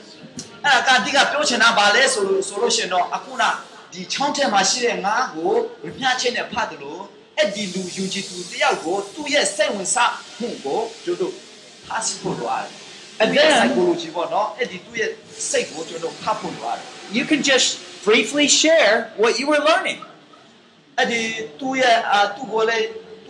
အဲ့ဒါကတိကပြောချင်တာဗာလဲဆိုလို့ဆိုလို့ရှိရင်တော့အခုနဒီချောင်းထဲမှာရှိတဲ့ငါးကိုမြှချင်းနဲ့ဖတ်တယ်လို့အဲ့ဒီလူယူကြည်သူတယောက်ကိုသူ့ရဲ့စိတ်ဝင်စားမှုကိုကျွန်တော်ဖတ်စီဖို့လိုရတယ်အဲ့ဒီ Again- psychology ပေါ့နော်အဲ့ဒီသူ့ရဲ့စိတ်ကိုကျွန်တော်ဖတ်ဖို့လိုရတယ် You can just briefly share what you were learning. အဲ့ဒီသူ့ရဲ့အာသူ့ကိုလည်း သ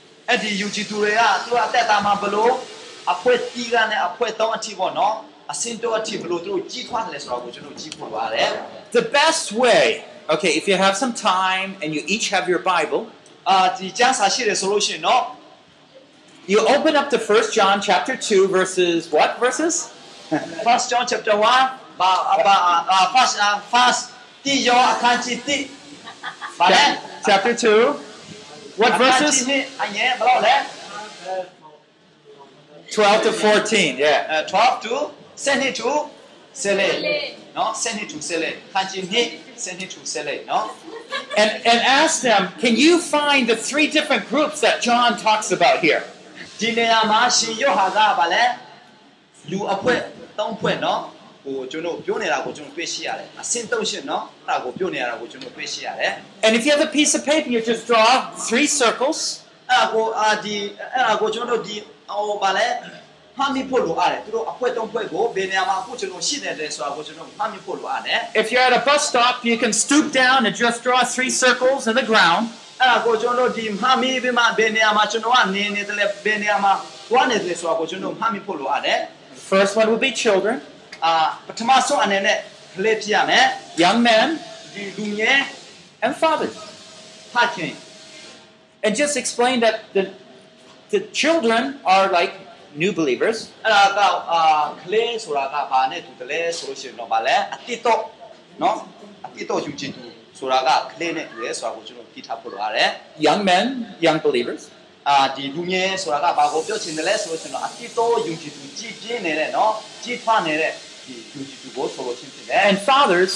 အဲ့ဒီယူဂျီတူတွေကသူကအသက်တာမှာဘယ်လိုအဖွဲတီးကနဲ့အဖွဲတောင်းအထိပေါ့နော်အစင်တော့အထိဘယ်လိုသူတို့ကြီးထွားတယ်လဲဆိုတော့ကိုကျွန်တော်ကြီးဖို့ပါတယ် The best way, okay, if you have some time and you each have your Bible, အာဒီကျမ်းစာရှိတယ်ဆိုလို့ရှိရင်တော့ you open up to 1 John chapter 2, verses what verses? <laughs> first John chapter 1ဘာဘာအာ first first တီယောအခန်းကြီးတိဘာလဲ Chapter 2. What အခန်းကြီး verses? နှစ်အငယ်ဘယ်လောက်လဲ 12 to 14, yeah. အဲ12 to 12 to 14နော်12 to 14ခန်းကြီးနှစ်12 to 14နော် And, and ask them, can you find the three different groups that John talks about here? ဒီနေရာမှာရှင်ယောဟာကဗာလဲလူအဖွဲ့၃ဖွဲ့နော် ဟိုကျွန်တော်ပြောနေတာကိုကျွန်တော်တွေ့ရှိရတယ်အစင်သုံးရှင်နော်အဲ့ဒါကိုပြောနေရတာကိုကျွန်တော်တွေ့ရှိရတယ် And if you have a piece of paper, you just draw three circles အဲ့ဒါကိုအာဒီအဲ့ဒါကိုကျွန်တော်တို့ဒီဟိုဗာလဲဖမ်းမိဖို့လိုရတယ်သူတို့အဖွဲ့၃ဖွဲ့ကိုဘယ်နေရာမှာအခုကျွန်တော်ရှိနေတယ်ဆိုတာကိုကျွန်တော်ဖမ်းမိဖို့လိုရတယ် If you're at a bus stop, you can stoop down and just draw three circles in the ground. အဲ့ဒါကိုကျွန်တော်တို့ဒီမှတ်မိပြီးမှဘယ်နေရာမှာကျွန်တော်ကနေနေတယ်လဲဘယ်နေရာမှာသွားနေတယ်ဆိုတာကိုကျွန်တော်မှတ်မိဖို့လိုရတယ် The first one will be children, အာပထမဆုံးအနေနဲ့ကလေးဖြစ်ရမယ် young men, ဒီလူငယ် and fathers. ဖခင် And just explain that the, the children are like new believers, အဲ့ဒါကအာကလေးဆိုတာကဘာနဲ့တူတယ်လဲဆိုလို့ရှိရင်တော့ဗာလဲအတိတော့နော်အတိတော့ယူချင်သူဆိုတာကကလေးနဲ့တူတယ်ဆိုတာကိုကျွန်တော်သိထားဖို့လိုရတယ် young men, young believers, အာဒီလူငယ်ဆိုတာကဘာကိုပြောချင်တယ်လဲဆိုလို့ရှိရင်တော့အတိတော့ယူချင်သူကြည်ပြင်းနေတဲ့နော်ကြီးထွားနေတဲ့ဒီယူချင်သူကိုဆိုလို့ရှိရ င်ဖြစ်တယ် and fathers,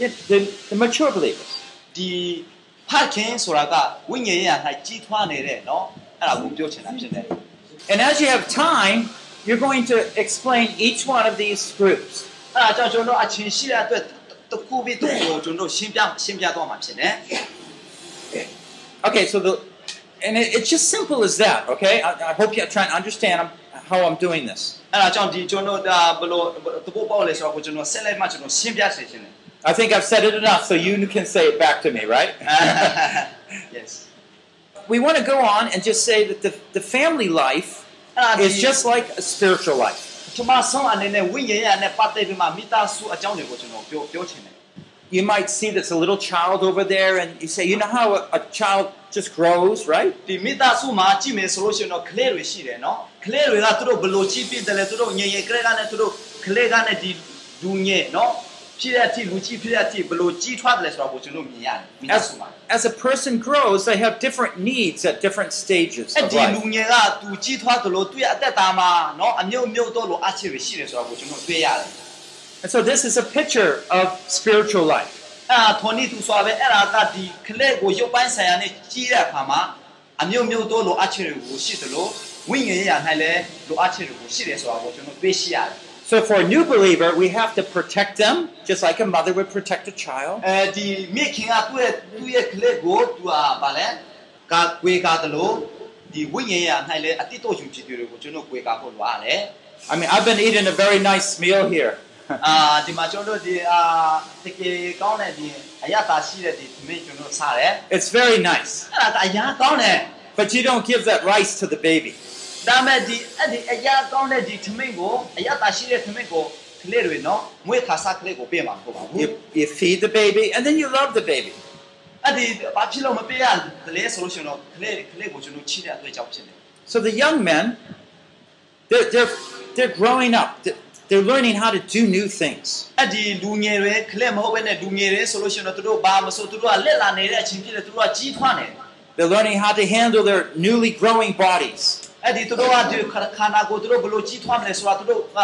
the, the, the mature believers. ဒီဖခင်ဆိုတာကဝိညာဉ်ရေးရာ၌ကြီးထွားနေတဲ့နော်အဲ့ဒါကိုပြောချင်တာဖြစ်တယ် And as you have time, you're going to explain each one of these groups. အဲ့ဒါကြောင့်ကျွန်တော်အချင်းရှိတဲ့အတွက်တစ်ခုပြီးတစ်ခုကိုကျွန်တော်ရှင်းပြရှင်းပြသွားမှာဖြစ်တယ် Okay, so the and it, it's just simple as that. Okay, I, I hope you're trying to understand how I'm doing this. အဲ့ဒါကြောင့်ဒီကျွန်တော်ဒါဘယ်လိုတပုတ်ပေါက်လဲဆိုတော့ကိုကျွန်တော်ဆက်လိုက်မှကျွန်တော်ရှင်းပြစေချင်တယ် I think I've said it enough, so you can say it back to me, right? <laughs> yes we want to go on and just say that the, the family life အဲ့ဒါ is just like a spiritual life. ပထမဆုံးအနေနဲ့ဝိညာဉ်ရေးရာနဲ့ပတ်သက်ပြီးမှမိသားစုအကြောင်းတွေကိုကျွန်တော်ပြောပြောချင်တယ် You might see there's a little child over there, and you say, you know how a, a child just grows, right? ဒီမိသားစုမှာကြည့်မယ်ဆိုလို့ရှိရင်တော့ကလေးတွေရှိတယ်နော်ကလေးတွေကသူတို့ဘယ်လိုကြည့်ပြတယ်လဲသူတို့ငယ်ငယ်ကလေးကနဲ့သူတို့ကလေးကနဲ့ဒီလူငယ်နော်ဖြစ်တဲ့အထိလူကြီးဖြစ်တဲ့အထိဘယ်လိုကြီးထွားတယ်လဲဆိုတော့ကိုကျွန်တော်မြင်ရတယ်မိသား As, စုမှာ as a person grows, they have different needs at different stages အဲ့ of ဒီလူ life. ငယ်ကသူကြီးထွားတယ်လို့သူ့ရဲ့အသက်တာမှာနော်အမျိုးမျိုးတော့လိုအချစ်တွေရှိတယ်ဆိုတော့ကိုကျွန်တော်တွေ့ရတယ် And so this is a picture of spiritual life. အဲ့ဒါထွန်နီသူဆိုပဲအဲ့ဒါကဒီကလေးကိုရုပ်ပိုင်းဆိုင်ရာနဲ့ကြီးတဲ့အခါမှာအမျိုးမျိုးတော့လိုအချစ်တွေကိုရှိတယ်လို့ ဝိညာဉ်ရေးရာ၌လည်းလိုအချစ်တွေကိုရှိတယ်ဆိုတာကိုကျွန်တော်တွေ့ရှိရတယ် So for a new believer, we have to protect them just like a mother would protect a child. အဲဒီမိခင်ကသူ့ရဲ့သူ့ရဲ့ကလေးကိုသူကဗာလဲကာကွေကားတယ်လို့ဒီဝိညာဉ်ရ၌လည်းအတိတ်တို့ယူကြည်တွေကိုကျွန်တော်ကွေကားဖို့လိုရတယ် I mean, I've been eating a very nice meal here. အာဒီမှာကျွန်တော်တို့ဒီအာတကယ်ကောင်းတဲ့ဒီအရသာရှိတဲ့ဒီသမင်းကျွန်တော်စားတယ် It's very nice. အဲ့ဒါကအရာကောင်းတယ် But you don't give that rice to the baby. ဒါမဲ့ဒီအဲ့ဒီအရာကောင်းတဲ့ဒီသမင်းကိုအရသာရှိတဲ့သမင်းကိုကလေးတွေနော်မွေးခါစားကလေးကိုပေးမှာမဟုတ်ပါဘူး You, you feed the baby, and then you love the baby. အဲ့ဒီဘာဖြစ်လို့မပေးရတယ်လဲဆိုလို့ရှိရင်တော့ကလေးကလေးကိုကျွန်တော်ချစ်တဲ့အတွက်ကြောင့်ဖြစ်တယ် So the young men, they're, they're, they're growing up. They're- They're learning how to do new things. အဲ့ဒီလူငယ်တွေကလေးမဟုတ်ဘဲနဲ့လူငယ်တွေဆိုလို့ရှိရင်တော့သူတို့ဘာမဆိုသူတို့ကလက်လာနေတဲ့အချိန်ဖြစ်တယ်သူတို့ကကြီးထွားနေတယ် They're learning how to handle their newly growing bodies. အဲ့ဒီသူတို့ကဒီခန္ဓာကိုယ်သူတို့ဘယ်လိုကြီးထွားမလဲဆိုတာသူတို့က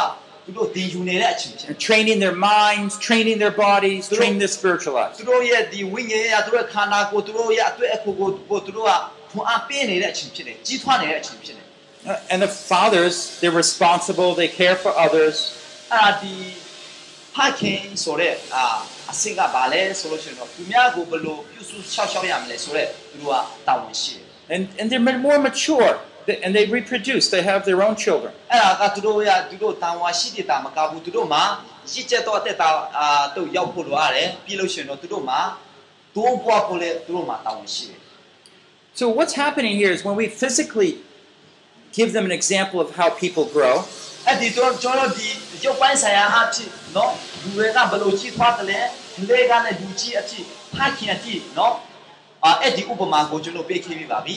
သူတို့သင်ယူနေတဲ့အချိန်ဖြစ်တယ် And training their minds, training their bodies, training their spiritual lives. သူတို့ရဲ့ဒီဝိညာဉ်ရသူတို့ရဲ့ခန္ဓာကိုယ်သူတို့ရဲ့အတွေ့အခိုကိုကိုသူတို့ကဖွန်အားပေးနေတဲ့အချိန်ဖြစ်တယ်ကြီးထွားနေတဲ့အချိန်ဖြစ်တယ် Uh, And the fathers, they're responsible, they care for others. အဲ့ဒါဒီဖခင်ဆိုတဲ့အာအဆင့်ကဘာလဲဆိုလို့ရှိရင်တော့သူများကိုဘယ်လိုပြုစုရှောက်ရှောက်ရမလဲဆိုတော့သူတို့ကတာဝန်ရှိတယ် And, and they're more mature, They- and they reproduce, they have their own children. အဲ့ဒါကသူတို့ရသူတို့တာဝန်ရှိတဲ့တာမကဘူးသူတို့မှာရစ်ချက်တော့အသက်တာအာတို့ရောက်ဖို့လိုရတယ်ပြီးလို့ရှိရင်တော့သူတို့မှာတိုးပွားဖို့လေသူတို့မှာတာဝန်ရှိတယ် So what's happening here is when we physically give them an example of how people grow, အဲ့ဒီတော့ကျွန်တော်ဒီရုပ်ပိုင်းဆိုင်ရာအဖြစ်နော်လူတွေကဘယ်လိုကြီးထွားတယ်လဲလူတွေကလည်းလူကြီးအဖြစ်ဖခင်အဖြစ်နော်အာအဲ့ဒီဥပမာကိုကျွန်တော်ပေးခဲ့ပြီးပါပြီ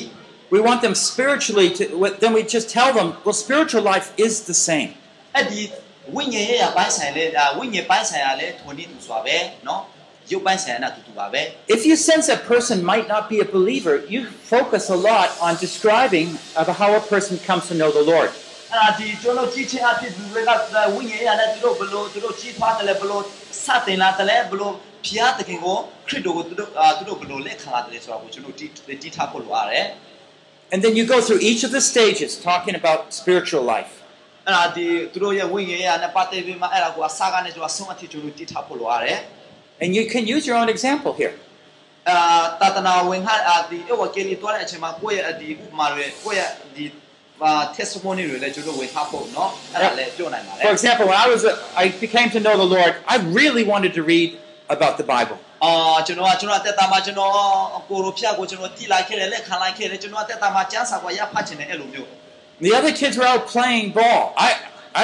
we want them spiritually to, then we just tell them, well, spiritual life is the same. အဲ့ဒီဝိညာဉ်ရဲ့အပိုင်းဆိုင်လဲဒါဝိညာဉ်ပိုင်းဆိုင်ရာလဲထုံနေသူစွာပဲနော်ရုပ်ပိုင်းဆိုင်ရာနဲ့အတူတူပါပဲ If you sense a person might not be a believer, you focus a lot on describing of how a person comes to know the Lord. And then you go through each of the stages talking about spiritual life. အဲ့ဒါဒီသူတို့ရဲ့ဝိညာဉ်ရဲ့နဲ့ပတ်သက်ပြီးမှအဲ့ဒါကိုအစကနေကျွန်တော်ဆုံးအထိကျွန်တော်တီးထားဖို့လိုရတယ် And you can use your own example here. အာတာတနာဝင်ဟာအာဒီအဝကလေးတွားတဲ့အချိန်မှာကိုယ့်ရဲ့ဒီဥပမာတွေကိုယ့်ရဲ့ဒီအာ testimony တွေလည်းကျွန်တော်ဝင်ထားဖို့เนาะအဲ့ဒါလည်းပြောနိုင်ပါလေ For example, when I was a, I became to know the Lord, I really wanted to read about the Bible. အာကျွန်တော်ကကျွန်တော်အသက်တာမှာကျွန်တော်ကိုရိုဖျားကိုကျွန်တော်တိလိုက်ခဲ့တယ်လက်ခံလိုက်ခဲ့တယ်ကျွန်တော်အသက်တာမှာကျမ်းစာကိုရဖတ်ချင်တယ်အဲ့လိုမျိုး The other kids were out playing ball. I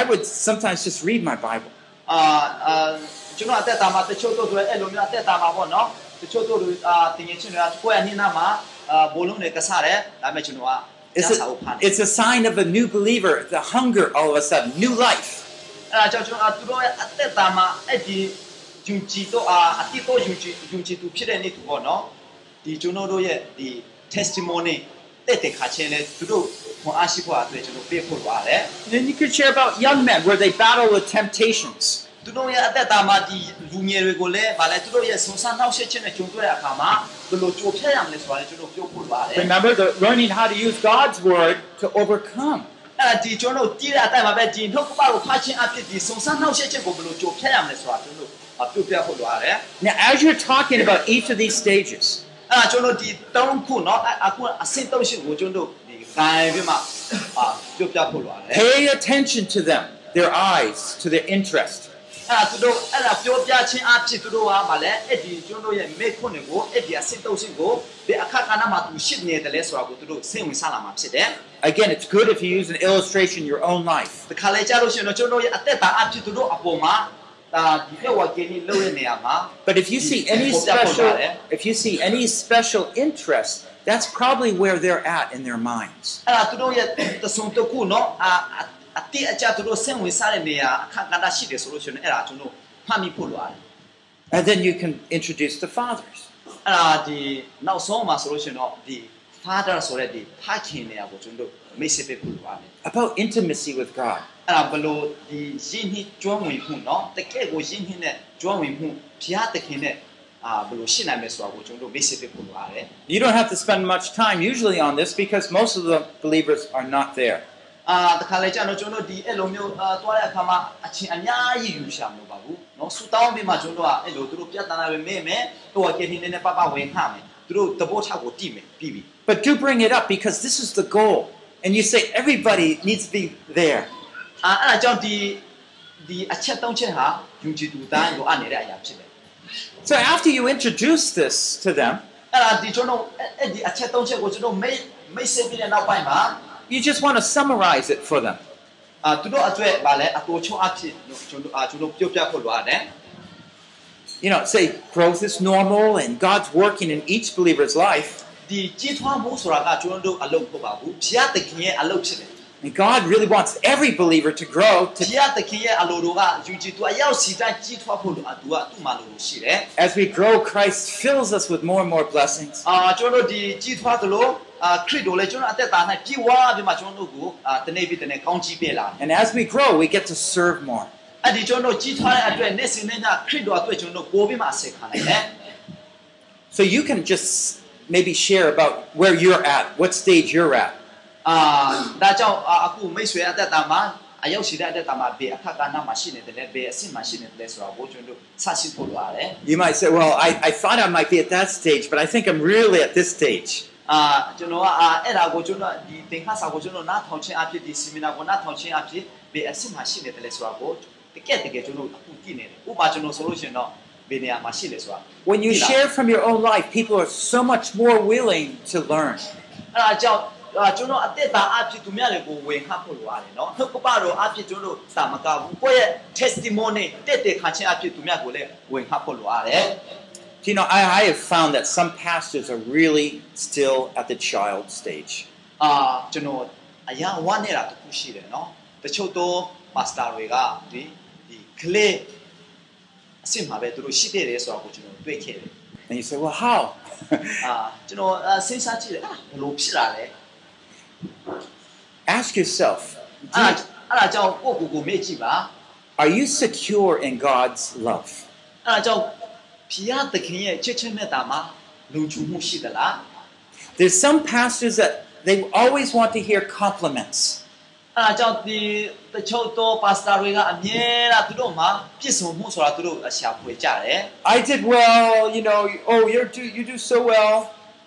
I would sometimes just read my Bible. အာအာကျွန်တော်အသက်တာမှာတချို့တို့တွေအဲ့လိုမျိုးအသက်တာမှာပေါ့နော်တချို့တို့တွေအာတင်ငယ်ချင်းတွေကကိုယ့်ရဲ့နိနာမှာအာဘိုလုံးတွေကစားတယ်ဒါပေမဲ့ကျွန်တော်ကကျ It's မ်းစာ a, ကိုဖတ်တယ် it's a sign of a new believer, the hunger all of a sudden, new life. အဲ့ဒါကြောင့်ကျွန်တော်သူတို့ရဲ့အသက်တာမှာအဲ့ဒီ ယုံကြည်တော့အာအတိတ်တော့ယုံကြည်ယုံကြည်သူဖြစ်တဲ့နေ့သူပေါ့နော်ဒီကျွန်တော်တို့ရဲ့ဒီ testimony တဲ့တဲ့ခါချင်းလဲသူတို့ဟောအားရှိဖို့အတွက်ကျွန်တော်ပေးဖို့လိုရတယ် Then you could share about young men where they battle with temptations. သူတို့ရဲ့အသက်တာမှာဒီလူငယ်တွေကိုလည်းဗာလဲသူတို့ရဲ့ဆုံဆန်းနှောက်ယှက်ခြင်းနဲ့ကြုံတွေ့တဲ့အခါမှာဘယ်လိုကြိုဖြတ်ရမလဲဆိုတာလည်းကျွန်တော်ပြောဖို့ပါတယ် Remember, they're learning how to use God's word to overcome. အဲ့ဒါဒီကျွန်တော်တို့တည်တဲ့အတိုင်းမှာပဲဒီနှုတ်ကပကိုဖတ်ခြင်းအဖြစ်ဒီဆုံဆန်းနှောက်ယှက်ခြင်းကိုဘယ်လိုကြိုဖြတ်ရမလဲဆိုတာကျွန်တော်တို့ပြောပြဖို့လိုရတယ် now, as you're talking about each of these stages, pay attention to them, their eyes, to their interest. Again, it's good if you use an illustration in your own life. တခါလေကြာလို့ရှိရင်တော့ကျွန်တော်ရဲ့အသက်တာအဖြစ်သူတို့အပေါ်မှာဒါဒီဘဝကင်းလို့ရနေရမှာ But if you see any Hold that one special, out, eh? if you see any special interest, that's probably where they're at in their minds. အဲ့ဒါသူတို့ရဲ့တဆုံတခုเนาะအာအတိအကျသူတို့စိတ်ဝင်စားတဲ့နေရာအခါကဏ္ဍရှိတယ်ဆိုလို့ရှိရင်အဲ့ဒါကျွန်တော်မှတ်မိဖို့လိုရတယ် And then you can introduce the fathers. အဲ့ဒါဒီနောက်ဆုံးမှာဆိုလို့ရှိရင်တော့ဒီ father ဆိုတဲ့ဒီဖခင်နေရာကိုကျွန်တော်မိတ်ဆက်ပေးဖို့လိုရတယ် About intimacy with God. အဲ့ဒါဘလို့ဒီရင်းနှီးကျွမ်းဝင်မှုเนาะတကယ်ကိုရင်းနှီးနဲ့ကျွမ်းဝင်မှုဘုရားသခင်နဲ့အာဘလို့ရှင်းနိုင်မယ်ဆိုတာကိုကျွန်တော်မိတ်ဆက်ပေးဖို့လိုရတယ် You don't have to spend much time usually on this because most of the believers are not there. အာတခါလေကြာတော့ကျွန်တော်တို့ဒီအဲ့လိုမျိုးအာသွားတဲ့အခါမှာအချင်းအများကြီးယူရှာမလို့ပါဘူးเนาะဆူတောင်းပြီးမှကျွန်တော်တို့ကအဲ့လိုသူတို့ပြတ်တနာပဲမေ့မယ်ဟိုကကေထင်းနေနေပပဝင်ခမယ်သူတို့တဘောချကိုတိမယ်ပြီးပြီ But do bring it up because this is the goal. And you say everybody needs to be there. အာအဲ့ဒါကြောင့်ဒီဒီအချက်သုံးချက်ဟာယူကြည်သူတိုင်းကိုအပ်နေတဲ့အရာဖြစ်တယ် So after you introduce this to them, အဲ့ဒါဒီကျွန်တော်အဲ့အဲ့ဒီအချက်သုံးချက်ကိုကျွန်တော်မိတ်မိတ်ဆက်ပြီးတဲ့နောက်ပိုင်းမှာ you just want to summarize it for them. အာသူတို့အတွက်ဗာလဲအတူချုံအဖြစ်ကျွန်တော်အာကျွန်တော်ပြုတ်ပြဖို့လိုရတယ် You know, say growth is normal and God's working in each believer's life. ဒီကြီးထွားမှုဆိုတာကကျွန်တော်တို့အလုပ်ဖို့ပါဘူးဘုရားသခင်ရဲ့အလုပ်ဖြစ်တယ် And God really wants every believer to grow ဘု to ရားသခင်ရဲ့အလိုတော်ကယူကြည်သူအရောက်စီတိုင်းကြီးထွားဖို့လိုအတူကသူ့မှာလိုလိုရှိတယ် as we grow, Christ fills us with more and more blessings. အာကျွန်တော်တို့ဒီကြီးထွားသလိုအာခရစ်တော်လည်းကျွန်တော်အသက်တာ၌ပြေဝါပြီးမှကျွန်တော်တို့ကိုအာတနေ့ပြီးတနေ့ကောင်းချီးပေးလာတယ် And as we grow, we get to serve more. အဲ့ဒီကျွန်တော်တို့ကြီးထွားတဲ့အတွက်နေ့စဉ်နေ့ညခရစ်တော်အတွက်ကျွန်တော်တို့ပို့ပြီးမှအဆက်ခံနိုင်တယ် So you can just maybe share about where you're at, what stage you're at. အာဒါကြောင့်အာအခုမိတ်ဆွေအသက်တာမှာအရောက်ရှိတဲ့အသက်တာမှာဘေးအခက်ကဏ္ဍမှာရှိနေတယ်လေဘေးအဆင့်မှာရှိနေတယ်ဆိုတော့ဘိုးကျွန်တော်တို့ဆရှိဖို့လိုရတယ် You might say, Well, I, I thought I might be at that stage, but I think I'm really at this stage. အာကျွန်တော်ကအာအဲ့ဒါကိုကျွန်တော်ဒီသင်္ခါစာကိုကျွန်တော်နားထောင်ခြင်းအဖြစ်ဒီဆီမီနာကိုနားထောင်ခြင်းအဖြစ်ဘေးအဆင့်မှာရှိနေတယ်လေဆိုတော့ဘိုးတကယ်တကယ်ကျွန်တော်အခုကြည့်နေတယ်ဥပမာကျွန်တော်ဆိုလို့ရှိရင်တော့ဘေးနေရာမှာရှိလေဆိုတာ When you သိလား share from your own life, people are so much more willing to learn. အဲ့ဒါကြောင့်အာ ကျွန်တော်အသက်တာအဖြစ်သူများတွေကိုဝင်ခတ်ဖို့လိုရတယ်နော်နှုတ်ကပတော်အဖြစ်ကျွန်တော်တာမကဘူးကိုယ့်ရဲ့ testimony တက်တဲ့ခါချင်းအဖြစ်သူများကိုလည်းဝင်ခတ်ဖို့လိုရတယ် Do You know, I, I have found that some pastors are really still at the child stage. အာကျွန်တော်အရာဝမ်းနေတာတစ်ခုရှိတယ်နော်တချို့တော့မာစတာတွေကဒီဒီကလေးအစ်စ်မှာပဲသူတို့ရှိသေးတယ်ဆိုတာကိုကျွန်တော်တွေ့ခဲ့တယ် And you say, Well, how? အာကျွန်တော်အာစဉ်းစားကြည့်တယ်အာဘယ်လိုဖြစ်လာလဲ Ask yourself do အဲ့ you- ဒါအဲ့ဒါကြောင့်ကိုယ့်ကိုယ်ကိုမေ့ကြည့်ပါ Are you secure in God's love? အဲ့ဒါကြောင့်ဖျားသခင်ရဲ့ချစ်ချင်းမေတ္တာမှာလုံခြုံမှုရှိသလား There's some pastors that they always want to hear compliments. အဲ့ဒါကြောင့်ဒီတချို့သောပါစတာတွေကအမြဲတမ်းသူတို့မှာပြည့်စုံမှုဆိုတာသူတို့အရှာဖွေကြတယ် I did well, you know, oh, you're do, you do so well.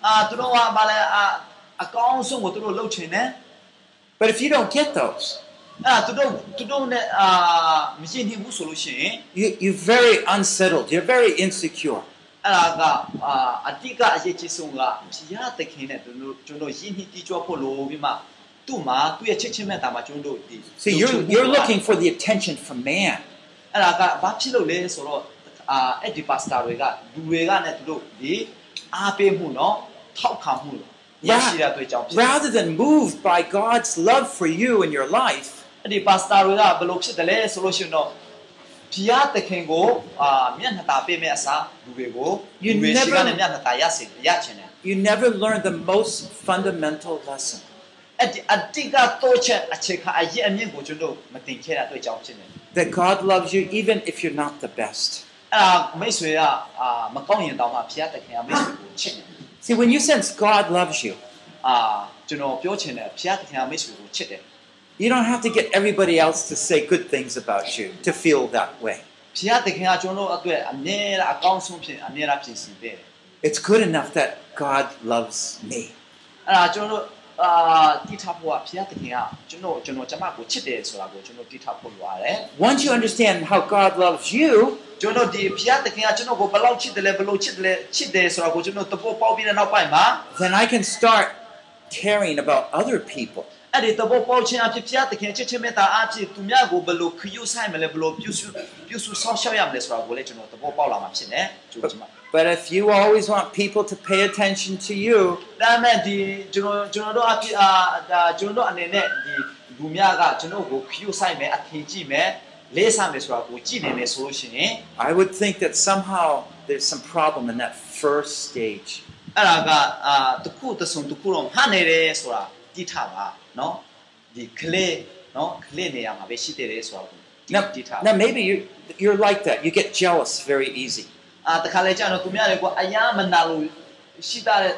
အာသူတို့ကဘာလဲအာ အကောင်းဆုံးကိုသူတို့လုပ်ချင်တယ် But if you don't get those, အဲ့ဒါသူတို့သူတို့နဲ့အာမရှင်းနေဘူးဆိုလို့ရှိရင် you, you're very unsettled. You're very insecure. အဲ့ဒါကအာအတိကအရေးကြီးဆုံးကဖျားသခင်နဲ့ကျွန်တော်ကျွန်တော်ရင်းနှီးတီးကြွဖို့လို့ပြီးမှသူ့မှာသူ့ရဲ့ချစ်ချင်းမေတ္တာမှာကျွန်တော်တို့ဒီ See, you're, you're looking for the attention from man. အဲ့ဒါကဘာဖြစ်လို့လဲဆိုတော့အာအဲ့ဒီပါစတာတွေကလူတွေကနဲ့သူတို့ဒီအားပေးမှုเนาะထောက်ခံမှုရ rather than moved by God's love for you and your life ဒီပါစတာတွေကဘယ်လိုဖြစ်တယ်လဲဆိုလို့ရှိရင်တော့ဖျားသခင်ကိုအာမျက်နှာတာပေးမဲ့အစားလူတွေကိုလူတွေရှိကနေမျက်နှာတာရစေရချင်တယ် You never learn the most fundamental lesson That God loves you even if you're not the best See, when you sense God loves you, အာကျွန်တော်ပြောချင်တယ်ဘုရားသခင်ကမိတ်ဆွေကိုချစ်တယ် you don't have to get everybody else to say good things about you to feel that way. ဘုရားသခင်ကကျွန်တော်တို့အတွက်အမြဲတမ်းအကောင်းဆုံးဖြစ်အမြဲတမ်းပြင်ဆင်ပေးတယ် It's good enough that God loves me. အဲ့ဒါကျွန်တော်တို့ အာတိထားဖို့ကဘုရားသခင်ကကျွန်တော်ကျွန်တော်ကျမကိုချစ်တယ်ဆိုတာကိုကျွန်တော်တိထားဖို့လိုရတယ် Once you understand how God loves you, ကျွန်တော်ဒီဘုရားသခင်ကကျွန်တော်ကိုဘယ်လောက်ချစ်တယ်လဲဘယ်လိုချစ်တယ်လဲချစ်တယ်ဆိုတာကိုကျွန်တော်သဘောပေါက်ပြီးတဲ့နောက်ပိုင်းမှာ then I can start caring about other people. အဲ့ဒီသဘောပေါက်ခြင်းအဖြစ်ဘုရားသခင်ချစ်ချင်းမေတ္တာအဖြစ်သူများကိုဘယ်လိုခယူဆိုင်မလဲဘယ်လိုပြုစုပြုစုဆောက်ရှောက်ရမလဲဆိုတာကိုလည်းကျွန်တော်သဘောပေါက်လာမှာဖြစ်နေကျိုး But, ချင်ပါ But if you always want people to pay attention to you, I would think that somehow there's some problem in that first stage Now, now maybe you you're like that. You get jealous very easy. အာတခါလေကြာတော့သူများတွေကအယားမနာလို့ရှိတဲ့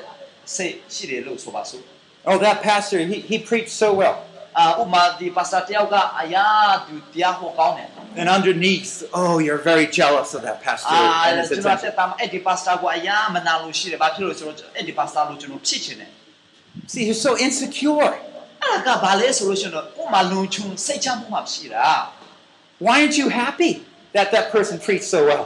စိတ်ရှိတယ်လို့ဆိုပါစို့ Oh, that pastor, he, he preached so well. အ အာဥပမာဒီပါစတာတယောက်ကအရာသူတရားဟောကောင်းတယ် And underneath, oh, you're very jealous of that pastor အာ and his ကျွန်တော်တ attention. က်တာမှာအဲ့ဒီပါစတာကိုအရာမနာလို့ရှိတယ်ဘာဖြစ်လို့ဆိုတော့အဲ့ဒီပါစတာလို့ကျွန်တော်ဖြစ်ချင်တယ် See, you're so insecure. အဲ့ဒါကဘာလဲဆိုလို့ရှိရင်တော့ဥပမာလုံချုံစိတ်ချမှုမှရှိတာ Why aren't you happy that that person preached so well?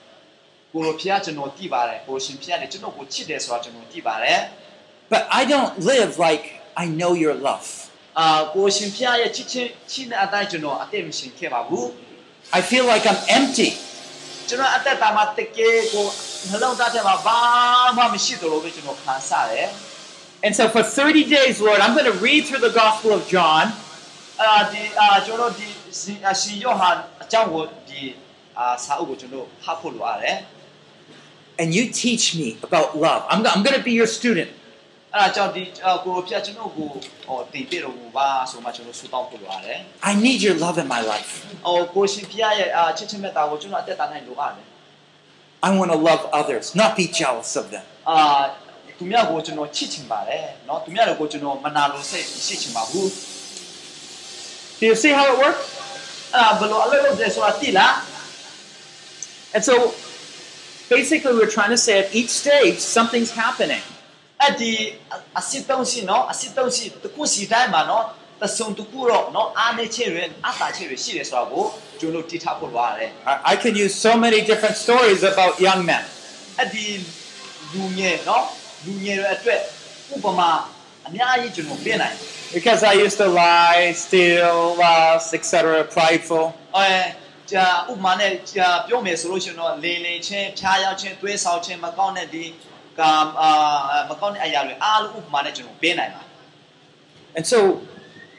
ကိုလိုဖျက်ကျွန်တော်တည်ပါတယ်ကိုရှင်ဖျက်တယ်ကျွန်တော်ကိုချစ်တယ်ဆိုတာကျွန်တော်တည်ပါတယ် But I don't live like I know your love. အာကိုရှင်ဖျက်ရဲ့ချစ်ချင်းချစ်တဲ့အတိုင်းကျွန်တော်အသက်မရှင်ခဲ့ပါဘူး I feel like I'm empty. ကျွန်တော်အသက်တာမှာတကယ်ကိုနှလုံးသားထဲမှာဘာမှမရှိသလိုပဲကျွန်တော်ခံစားရတယ် And so for 30 days, Lord, I'm going to read through the Gospel of John အာဒီအာကျွန်တော်ဒီရှင်အရှင်ယောဟန်အကြောင်းကိုဒီအာစာအုပ်ကိုကျွန်တော်ဖတ်ဖို့လိုရတယ် and you teach me about love. I'm, I'm going to be your student. အဲ့ဒါကြောင့်ဒီအာကိုလိုဖျက်ကျွန်တော်ကိုဟောတင်ပြတော်မူပါဆိုမှကျွန်တော်ဆူတောင်းဖို့လိုရတယ် I need your love in my life. ဟောကိုရှင်ဖျက်ရဲ့အာချစ်ချင်းမြတ်တာကိုကျွန်တော်အသက်တာနိုင်လိုရတယ် I want to love others, not be jealous of them. အာသူများကိုကျွန်တော်ချစ်ချင်ပါတယ်เนาะသူများတွေကိုကျွန်တော်မနာလို့စိတ်ရှိချင်ပါဘူး Do you see how it works? အဲ့ဒါဘယ်လိုအလုပ်လုပ်တယ်ဆိုတာသိလား And so basically we're trying to say at each stage something's happening. At the uh, asit dongxi no, asit dongxi the kuxi dai no, the song to kuro no, ane chiren, ata chiren shi de swa go, juno ti ta ko wa le. I can use so many different stories about young men. At the lunye no, lunye re atwe, upama anyayi juno be nai. Because I used to lie, steal, lust, etc., prideful. Oh, yeah. ကြာဥပမာနဲ့ကြာပြောမယ်ဆိုလို့ရှိရင်တော့လင်းလင်းချင်းဖြားရောက်ချင်းသွေးဆောင်ချင်းမကောင်းတဲ့ဒီကအာမကောင်းတဲ့အရာတွေအားလုံးဥပမာနဲ့ကျွန်တော်ပြင်နိုင်ပါ And so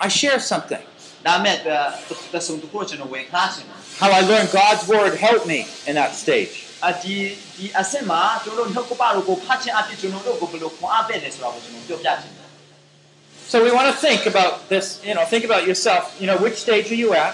I share something. ဒါမဲ့တဆုံတခုကျွန်တော်ဝင်ခါချင်တယ် How I learned God's word helped me in that stage. အဒီဒီအစစ်မှာကျွန်တော်တို့နှုတ်ကပတော်ကိုဖတ်ခြင်းအဖြစ်ကျွန်တော်တို့ကိုဘယ်လိုခွန်အားပေးလဲဆိုတာကိုကျွန်တော်ပြောပြချင်တယ် So we want to think about this, you know, think about yourself. You know, which stage are you at?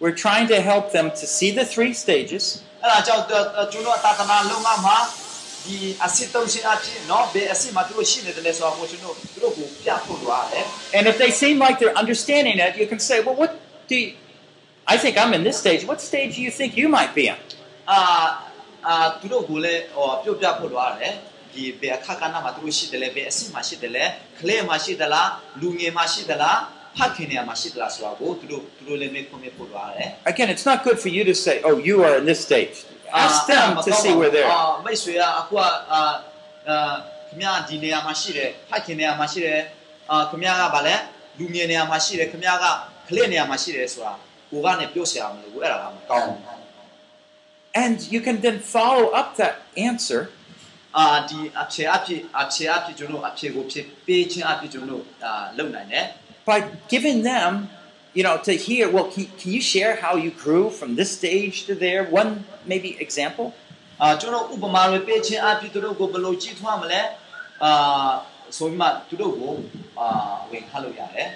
We're trying to help them to see the three stages. And if they seem like they're understanding it you can say well what do you, I think I'm in this stage what stage do you think you might be in ဒီဘယ်အခါကဏ္ဍမှာသူတို့ရှိတယ်လဲဘယ်အစစ်မှာရှိတယ်လဲကလေးမှာရှိသလားလူငယ်မှာရှိသလားဖခင်နေရာမှာရှိသလားဆိုတာကိုသူတို့သူတို့လည်းမေးခွန်းမေးဖို့လိုရတယ် Again, it's not good for you to say, oh, you are in this stage. Ask them to see where they're at. မိတ်ဆွေကအခုကအာအာခင်ဗျားဒီနေရာမှာရှိတယ်ဖခင်နေရာမှာရှိတယ်အာခင်ဗျားကဗာလဲလူငယ်နေရာမှာရှိတယ်ခင်ဗျားကကလေးနေရာမှာရှိတယ်ဆိုတာကိုကနေပြောစရာမလိုဘူးအဲ့ဒါကမကောင်းဘူး And you can then follow up that answer အာဒီအဖြေအဖြစ်အဖြေအဖြစ်ကျွန်တော်အဖြေကိုဖြစ်ပေးခြင်းအဖြစ်ကျွန်တော်အာလုပ်နိုင်တယ် by giving them, you know, to hear, well, can, can you share how you grew from this stage to there? One maybe example? အာကျွန်တော်ဥပမာတွေပေးခြင်းအဖြစ်သူတို့ကိုဘယ်လိုကြည့်ထွားမလဲအာဆိုပြီးမှသူတို့ကိုအာဝင်ခါလို့ရတယ်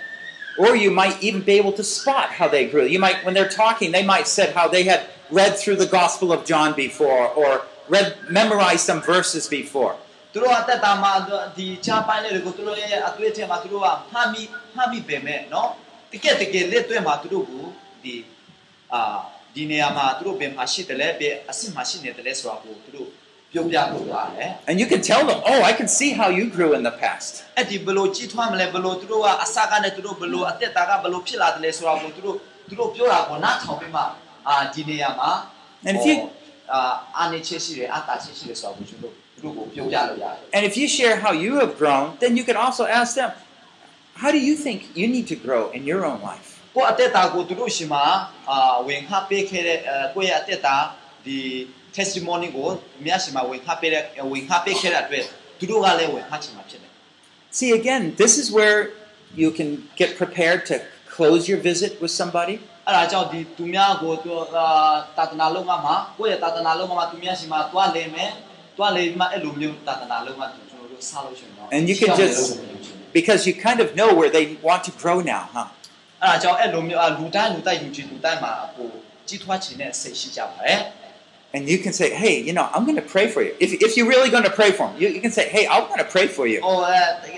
Or you might even be able to spot how they grew. You might, when they're talking, they might say how they had read through the Gospel of John before or read memorized some verses before. သူတို့အသက်တာမှာဒီချာပိုင်းလေးတွေကိုသူတို့ရဲ့အတွေ့အထိမှာသူတို့ကမှတ်မိမှတ်မိပေမဲ့နော်တကယ်တကယ်လက်တွေ့မှာသူတို့ကိုဒီအာဒီနေရာမှာသူတို့ဘယ်မှာရှိတယ်လဲဘယ်အဆင့်မှာရှိနေတယ်လဲဆိုတာကိုသူတို့ပြောပြလို့ရတယ် And you can tell them oh I can see how you grew in the past အဲ့ဒီဘလို့ကြီးထွားမလဲဘလို့သူတို့ကအစကနဲ့သူတို့ဘလို့အသက်တာကဘလို့ဖြစ်လာတယ်လဲဆိုတာကိုသူတို့သူတို့ပြောတာကိုနားထောင်ပြီးမှအာဒီနေရာမှာ And if you အာအာနေချက်ရှိတယ်အတာချက်ရှိတယ်ဆိုတာကိုသူတို့သူတို့ကိုပြောပြလို့ရတယ် And if you share how you have grown, then you can also ask them, how do you think you need to grow in your own life? ကိုယ့်အသက်တာကိုသူတို့ရှင်မှာအာဝင်ခပေးခဲ့တဲ့အဲကိုယ့်ရဲ့အသက်တာဒီ testimony ကိုအများရှင်မှာဝင်ခပေးတဲ့ဝင်ခပေးခဲ့တဲ့အတွက်သူတို့ကလည်းဝင်ခချင်မှာဖြစ်တယ် See, again, this is where you can get prepared to close your visit with somebody. အဲ့ဒါကြောင့်ဒီသူများကိုသူအာတာသနာလုံးကမှာကိုယ့်ရဲ့တာသနာလုံးကမှာသူများရှင်မှာတွားလေမယ်တွားလေမှအဲ့လိုမျိုးတာသနာလုံးကကျွန်တော်တို့စားလို့ရှင်တော့ And you can just- Because you kind of know where they want to grow now, huh? အဲ့ဒါကြောင့်အဲ့လိုမျိုးအာလူတိုင်းလူတိုင်းယူကြည်လူတိုင်းမှာကိုကြီးထွားခြင်းနဲ့စိတ်ရှိကြပါတယ် And you can say, hey, you know, I'm going to pray for you. If, if you're really going to pray for them, you, you can say, hey, I'm going to pray for you. အော်အဲတက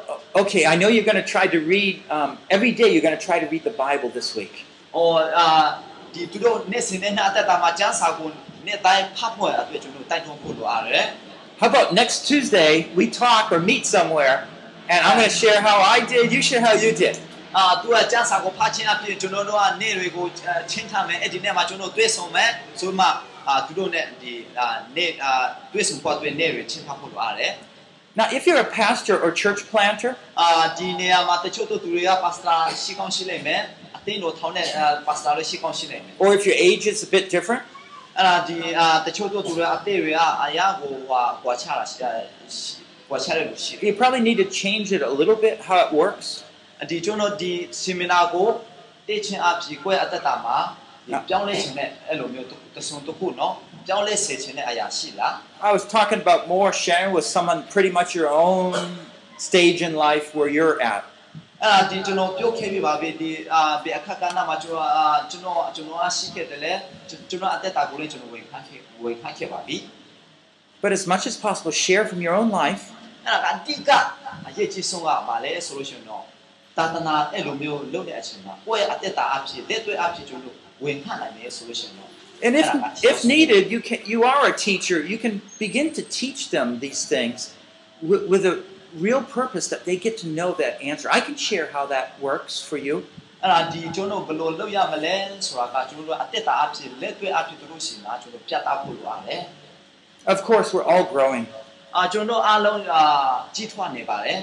okay, I know you're going to try to read, um, every day you're going to try to read the Bible this week. ။အော်အာဒီသူတို့နေ့စဉ်နဲ့အသက်တာမှာကျမ်းစာကိုနေ့တိုင်းဖတ်ဖို့ရအတွက်ကျွန်တော်တိုက်တွန်းဖို့လိုရတယ် How about next Tuesday we talk or meet somewhere and I'm going to share how I did, you share how you did. ။အာသူကကျမ်းစာကိုဖတ်ခြင်းအပြင်ကျွန်တော်တို့ကနေ့တွေကိုချင်းထားမယ်အဲ့ဒီနေ့မှာကျွန်တော်တွေ့ဆုံမယ်ဆိုမှအာသူတို့နဲ့ဒီအာနေ့အာတွေ့ဆုံဖို့အတွက်နေ့တွေချင်းဖတ်ဖို့လိုရတယ် now, if you're a pastor or church planter, uh, Or if your age is a bit different, uh, uh, You probably need to change it a little bit how it works. ပြောင်းလဲစေခြင်းနဲ့အရာရှိလား I was talking about more sharing with someone pretty much your own stage in life where you're at. အဲ့ဒါဒီကျွန်တော်ပြောခဲ့ပြပါပြီဒီအာဘယ်အခါကဏ္ဍမှာကျွန်တော်အာကျွန်တော်ကျွန်တော်အရှိခဲ့တယ်လေကျွန်တော်အတ္တတာကိုလည်းကျွန်တော်ဝင်ခန့်ခဲ့ဝင်ခန့်ခဲ့ပါပြီ But as much as possible, share from your own life အဲ့ဒါကအတိကအရေးကြီးဆုံးကဘာလဲဆိုလို့ရှိရင်တော့တာသနာအဲ့လိုမျိုးလုပ်တဲ့အချိန်မှာကိုယ့်ရဲ့အတ္တတာအဖြစ်လက်တွေ့အဖြစ်ကျွန်တော်ဝင်ခန့်နိုင်မယ်ဆိုလို့ရှိရင်တော့ And if, if needed, you can you are a teacher. You can begin to teach them these things with, with a real purpose that they get to know that answer. I can share how that works for you. အဲ့ဒါဒီကျွန်တော်ဘယ်လိုလုပ်ရမလဲဆိုတာကကျွန်တော်တို့အတက်တာအဖြစ်လက်တွေ့အဖြစ်တို့ရှင်တာကျွန်တော်ပြတ်သားဖို့လိုရတယ် Of course, we're all growing, အာကျွန်တော်အားလုံးအာကြီးထွားနေပါတယ်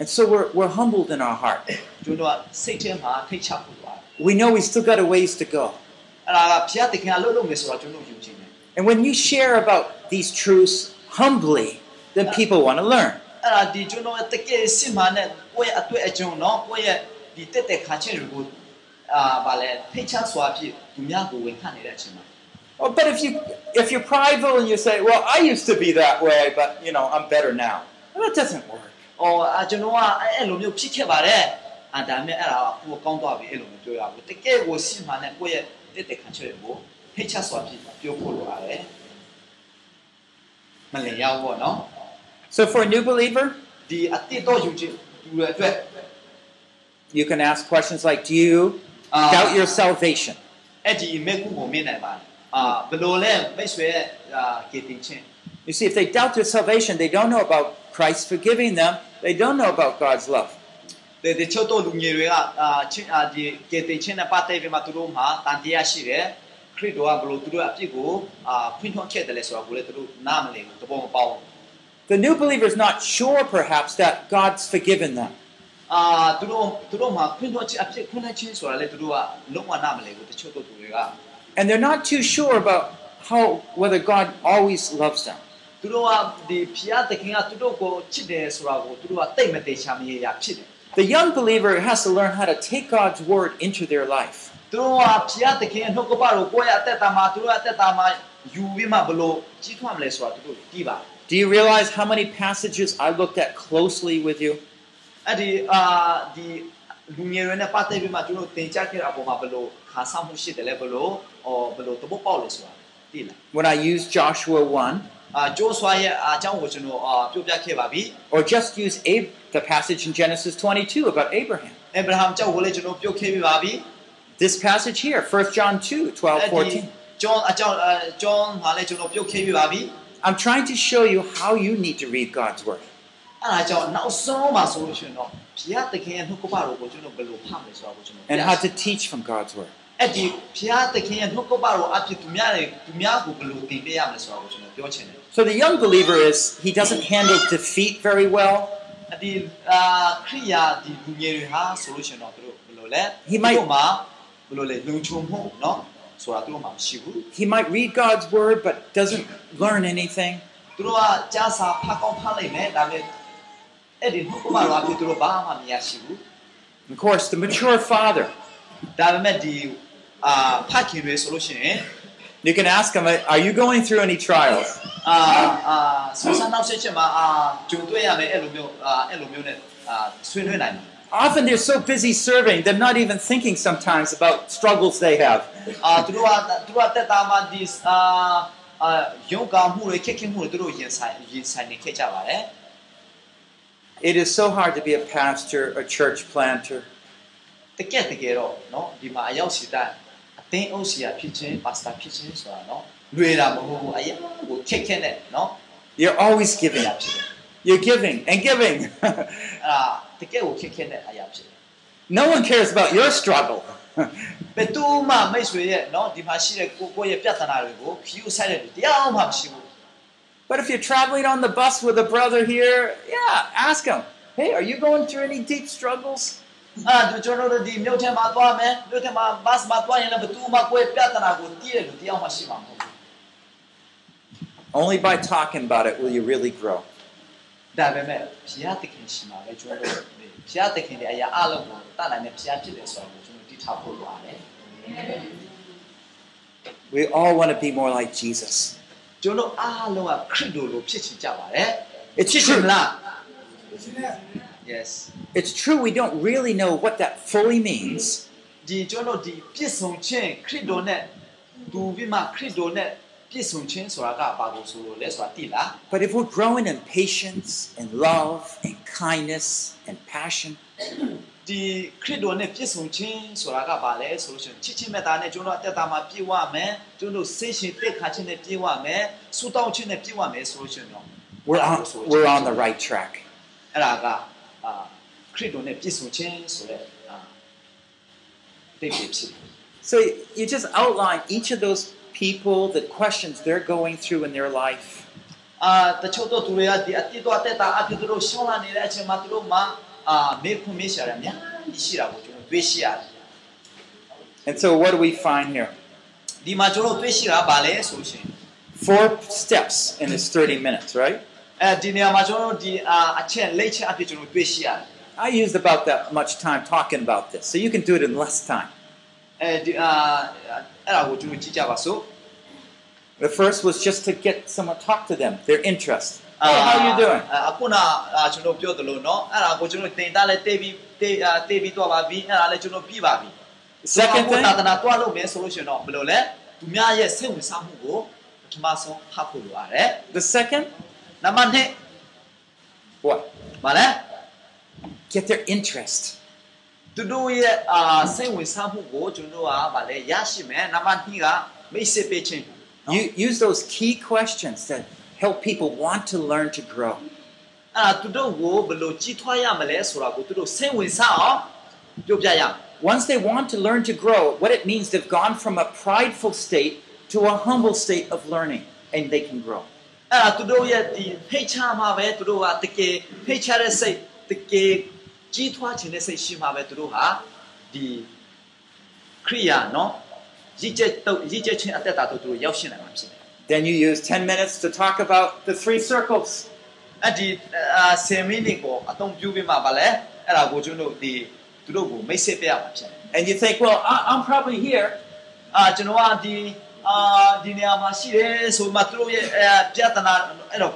and so we're we're humbled in our heart. ကျွန်တော်ကစိတ်ထဲမှာထိတ်ချဖို့လိုရတယ် We know we still got a ways to go. And when you share about these truths humbly, then people want to learn. Oh, but if you if you're prideful and you say, well, I used to be that way, but you know, I'm better now. Well, that doesn't work. Oh, I don't know. I don't know. တကယ်ကိုစစ်မှန်တဲ့ကိုယ့်ရဲ့တက်တဲ့ခါချင်းတွေကိုထိတ်ချစွာဖြစ်ပြောဖို့လိုရတယ်မလျောက်ဘောနော် So for a new believer, ဒီအတိတ်တော့ယူခြင်းသူတွေအတွက် you can ask questions like, "Do you အာ doubt your salvation?" အဲ့ဒီမေကုကိုမင်းနိုင်ပါတယ်အာဘယ်လိုလဲမိတ်ဆွေရဲ့အာကေတင်ချင်း You see, if they doubt their salvation, they don't know about Christ forgiving them. They don't know about God's love. ဒီဒီချို့တော့လူငယ်တွေကအာချင်းအာဒီကေတင်ချင်းနဲ့ပတ်သက်ပြီးမှသူတို့မှာတန်တရားရှိတယ်ခရစ်တော်ကဘယ်လိုသူတို့အပြစ်ကိုအာဖွင့်ထုတ်ခဲ့တယ်လဲဆိုတာကိုလည်းသူတို့နားမလည်ဘူးသဘောမပေါက်ဘူး The new believer is not sure, perhaps, that God's forgiven them. အာသူတို့သူတို့မှာဖွင့်ထုတ်ခြင်းအပြစ်ဖွင့်ထုတ်ခြင်းဆိုတာလည်းသူတို့ကလုံးဝနားမလည်ဘူးတချို့တော့သူတွေက And they're not too sure about how whether God always loves them. သူတို့ကဒီဖျားတခင်ကသူတို့ကိုချစ်တယ်ဆိုတာကိုသူတို့ကတိတ်မသေးချာမရရဖြစ်တယ် The young believer has to learn how to take God's word into their life. သူတို့ဟာဖျားသခင်ရဲ့နှုတ်ကပတော်ကိုယ့်ရဲ့အသက်တာမှာသူတို့ရဲ့အသက်တာမှာယူပြီးမှဘလို့ကြီးထွားမလဲဆိုတာသူတို့သိပါ Do you realize how many passages I looked at closely with you? အဲ့ဒီအာဒီလူငယ်တွေနဲ့ပတ်သက်ပြီးမှသူတို့သင်ကြားခဲ့တဲ့အပေါ်မှာဘလို့ခါဆောင်မှုရှိတယ်လဲဘလို့အော်ဘလို့တပုတ်ပေါက်လဲဆိုတာသိလား When I used Joshua 1, uh, or just use Ab- the passage in Genesis 22 about Abraham. This passage here, 1 John 2, 12, 14. I'm trying to show you how you need to read God's Word. And how to teach from God's Word. အဲ့ဒီဘုရားသခင်ရဲ့နှုတ်ကပတော်အဖြစ်သူများတွေသူများကိုဘယ်လိုသင်ပေးရမလဲဆိုတာကိုကျွန်တော်ပြောချင်တယ် So the young believer is, he doesn't handle defeat very well. အဒီအာခရိယာဒီလူငယ်တွေဟာဆိုလို့ရှိရင်တော့သူတို့ဘယ်လိုလဲ He might- သူတို့မှာဘယ်လိုလဲလုံချုံမှုเนาะဆိုတာသူတို့မှာမရှိဘူး He might read God's Word but doesn't learn anything. သူတို့ကကြားစာဖတ်ကောင်းဖတ်လိုက်မယ်ဒါပေမဲ့အဲ့ဒီနှုတ်ကပတော်အဖြစ်သူတို့ဘာမှမရရှိဘူး Of course, the mature father, ဒါပေမဲ့ဒီ အာဖတ်ခင်တွေဆိုလို့ရှိရင် you can ask him, Are you going through any trials? အာအာဆူဆန်နောက်ဆက်ချက်မှာအာဂျုံတွေ့ရမယ်အဲ့လိုမျိုးအာအဲ့လိုမျိုးနဲ့အာဆွေးနွေးနိုင်တယ် Often they're so busy serving, they're not even thinking sometimes about struggles they have. အာသူတို့ကသူတို့ကတက်တာမှာဒီအာအာယုံကောင်းမှုတွေခက်ခဲမှုတွေသူတို့ရင်ဆိုင်ရင်ဆိုင်နေခဲ့ကြပါတယ် It is so hard to be a pastor, a church planter. သင်းအုပ်ဆရာဖြစ်ခြင်းပါစတာဖြစ်ခြင်းဆိုတာနော်လွယ်တာမဟုတ်ဘူးအရာကိုခက်ခက်နဲ့နော် You're always giving. up You're giving and giving. <laughs> Ah, အာတကယ်ကိုခက်ခက်နဲ့အရာဖြစ် No one cares about your struggle. <laughs> ဘယ်သူမှမိတ်ဆွေရဲ့နော်ဒီမှာရှိတဲ့ကိုကိုရဲ့ပြဿနာတွေကိုခရီးဆက်တဲ့တရားမှမရှိဘူး But if you're traveling on the bus with a brother here, yeah, ask him, hey, are you going through any deep struggles? အာဒီကျွန်တော်တို့ဒီမြို့ထဲမှာသွားမယ်မြို့ထဲမှာဘတ်မှာသွားရင်လည်းဘယ်သူမှကိုယ့်ရဲ့ပြဿနာကိုသိတဲ့လူတရားမှရှိမှာမဟုတ်ဘူး Only by talking about it will you really grow. ဒါပေမဲ့ဘုရားသခင်ရှိမှာပဲကျွန်တော်တို့ဘုရားသခင်ရဲ့အရာအလုံးကိုတတ်နိုင်တဲ့ဘုရားဖြစ်တယ်ဆိုတာကိုကျွန်တော်တိထားဖို့လိုပါတယ် We all want to be more like Jesus. ကျွန်တော်အားလုံးကခရစ်တော်လိုဖြစ်ချင်ကြပါတယ် It's ဖြစ်ချင်မ true. လား Yes It's true we don't really know what that fully means, ဒီကျွန်တော်ဒီပြည့်စုံခြင်းခရစ်တော်နဲ့ဒူပြီးမှခရစ်တော်နဲ့ပြည့်စုံခြင်းဆိုတာကဘာကိုဆိုလို့လဲဆိုတာသိလား but if we're growing in patience and love and kindness and passion, <clears throat> ဒီခရစ်တော်နဲ့ပြည့်စုံခြင်းဆိုတာကဘာလဲဆိုလို့ရှိရင်ချစ်ချင်းမေတ္တာနဲ့ကျွန်တော်အသက်တာမှာပြည့်ဝမယ်ကျွန်တော်စိတ်ရှင်တက်ခါခြင်းနဲ့ပြည့်ဝမယ်ဆူတောင်းခြင်းနဲ့ပြည့်ဝမယ်ဆိုလို့ရှိရင်တော့ we're on, we're on the right track. အဲ့ဒါက အာခရစ်တော်နဲ့ပြည့်စုံခြင်းဆိုတဲ့အာတိတ်ဖြစ်ဖြစ် So you just outline each of those people, the questions they're going through in their life. အာတချို့တော့သူတွေကဒီအတိတ်တော့တက်တာအဖြစ်သူတို့ရှောင်းလာနေတဲ့အချိန်မှာသူတို့မှအာမေခွန်မေးရှာတယ်အများကြီးရှိတာကိုကျွန်တော်တွေ့ရှိရတယ် And so what do we find here? ဒီမှာကျွန်တော်တွေ့ရှိတာဗာလဲဆိုလို့ရှိရင် Four steps in this 30 minutes, right? အဲဒီနေရာမှာကျွန်တော်တို့ဒီအာအချက်လိတ်ချက်အဖြစ်ကျွန်တော်တွေ့ရှိရတယ် I used about that much time talking about this, so you can do it in less time. အဲဒီအာအဲ့ဒါကိုကျွန်တော်ကြည့်ကြပါစို့ The first was just to get someone talk to them, their interest. Hey, how you doing? အခုနအာကျွန်တော်ပြောသလိုเนาะအဲ့ဒါကိုကျွန်တော်တင်တာလဲတေးပြီးတေးအာတေးပြီးတော့ပါပြီအဲ့ဒါလဲကျွန်တော်ပြီးပါပြီ Second ကို thing, သာသနာတွားလို့မယ်ဆိုလို့ရှိရင်တော့ဘယ်လိုလဲသူများရဲ့စိတ်ဝင်စားမှုကိုပထမဆုံးဖတ်ဖို့လိုရတယ် the second, နံပါတ်2 what? မလဲ Get their interest. သူတို့ရဲ့အာစိတ်ဝင်စားမှုကိုကျွန်တော်ကဗာလဲရရှိမယ်နံပါတ်2ကမိတ်ဆက်ပေးခြင်း You use those key questions that help people want to learn to grow. အဲ့ဒါသူတို့ကိုဘယ်လိုကြီးထွားရမလဲဆိုတာကိုသူတို့စိတ်ဝင်စားအောင်ပြောပြရမယ် Once they want to learn to grow, what it means they've gone from a prideful state to a humble state of learning, and they can grow. အဲ့ဒါသူတို့ရဲ့ဒီဖိတ်ချမှာပဲသူတို့ကတကယ်ဖိတ်ချတဲ့စိတ်တကယ်ကြီးထွားခြင်းတဲ့စိတ်ရှိမှာပဲသူတို့ဟာဒီခရိယာနော်ရည်ကျက်တော့ရည်ကျက်ခြင်းအသက်တာတို့သူတို့ရောက်ရှိနိုင်မှာဖြစ်တယ် Then you use 10 minutes to talk about the three circles. အဲ့ဒီအာ10မိနစ်ကိုအသုံးပြုပြီးမှဗာလဲအဲ့ဒါကိုကျွန်တော်ဒီသူတို့ကိုမိတ်ဆက်ပေးရမှာဖြစ်တယ် And you think, well, I, I'm probably here. အာကျွန်တော်ကဒီအာ ဒီနေရာမှာရှိတယ်ဆိုမှသူတို့ရဲ့အဲပြဿနာအဲ့တော့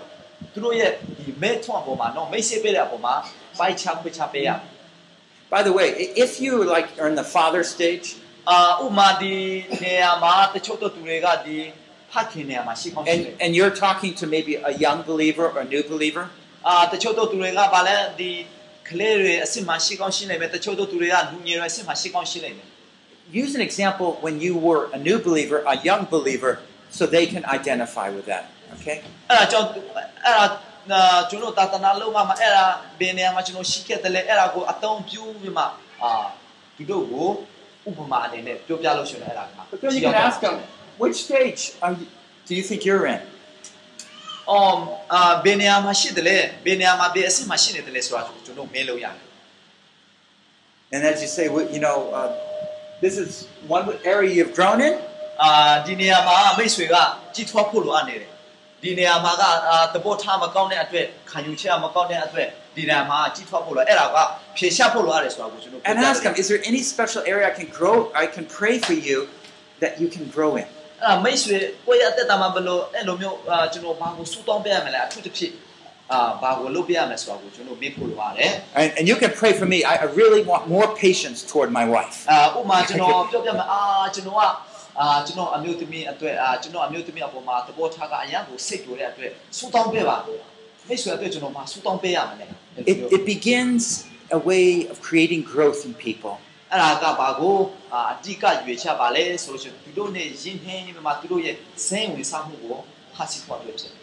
သူတို့ရဲ့ဒီမဲထွန်းပေါ်မှာနော်မိတ်ဆက်ပေးတဲ့အပေါ်မှာပိုက်ချခွချပေးရ By the way, i- if you like are in the father stage အာဥမာဒီနေရာမှာတချို့တော့သူတွေကဒီဖခင်နေရာမှာရှိကောင်းရှိတယ် and, and you're talking to maybe a young believer or a new believer, use an example when you were a new believer, a young believer, so they can identify with that. Okay? အဲ့ဒါကြောင့်အဲ့ဒါအာကျွန်တော်တာတနာလုံးမှာအဲ့ဒါဘယ်နေရာမှာကျွန်တော်ရှိခဲ့တယ်လဲအဲ့ဒါကိုအတုံးပြူးပြီးမှအာဒီတို့ကိုဥပမာအနေနဲ့ပြောပြလို့ရှိရင်အဲ့ဒါက But then you can ask them, which stage are you, do you think you're in? အော်အာဘယ်နေရာမှာရှိတယ်လဲဘယ်နေရာမှာဘယ်အဆင့်မှာရှိနေတယ်လဲဆိုတာကျွန်တော်မေးလို့ရတယ် And as you say, well, you know, uh, this is one area you've grown in, အာဒီနေရာမှာမိတ်ဆွေကကြီးထွားဖို့လိုအပ်နေတယ်ဒီနေရာမှာကအာသဘောထားမကောင်းတဲ့အတွက်ခံယူချက်မကောင်းတဲ့အတွက်ဒီနေရာမှာကြီးထွားဖို့လိုအဲ့ဒါကဖြေရှားဖို့လိုအပ်တယ်ဆိုတာကိုကျွန်တော် and ask them, is there any special area I can grow, I can pray for you that you can grow in? အဲ့ဒါမိတ်ဆွေကိုယ့်ရဲ့အသက်တာမှာဘယ်လိုအဲ့လိုမျိုးအာကျွန်တော်ဘာကိုစူတောင်းပေးရမလဲအထူးသဖြင့်အာ ဘာကိုလုပ်ပေးရမလဲဆိုတာကိုကျွန်တော်မေးဖို့လိုရတယ် And, and you can pray for me. I, I really want more patience toward my wife. အာဥပမာကျွန်တော်ပြောပြမယ်အာကျွန်တော်ကအာကျွန်တော်အမျိုးသမီးအတွက်အာကျွန်တော်အမျိုးသမီးအပေါ်မှာသဘောထားကအရန်ကိုစိတ်ကြိုတဲ့အတွက်စူတောင်းပေးပါမိတ်ဆွေအတွက်ကျွန်တော်မစူတောင်းပေးရမလဲ It, it begins a way of creating growth in people. အဲ့ဒါကဘာကိုအာအဓိကရွေချပါလဲဆိုလို့ရှိရင်သူတို့နဲ့ယဉ်ဟင်းပြီးမှသူတို့ရဲ့စင်းဝင်စားမှုကိုဖတ်စီဖို့အတွက်ဖြစ်တယ်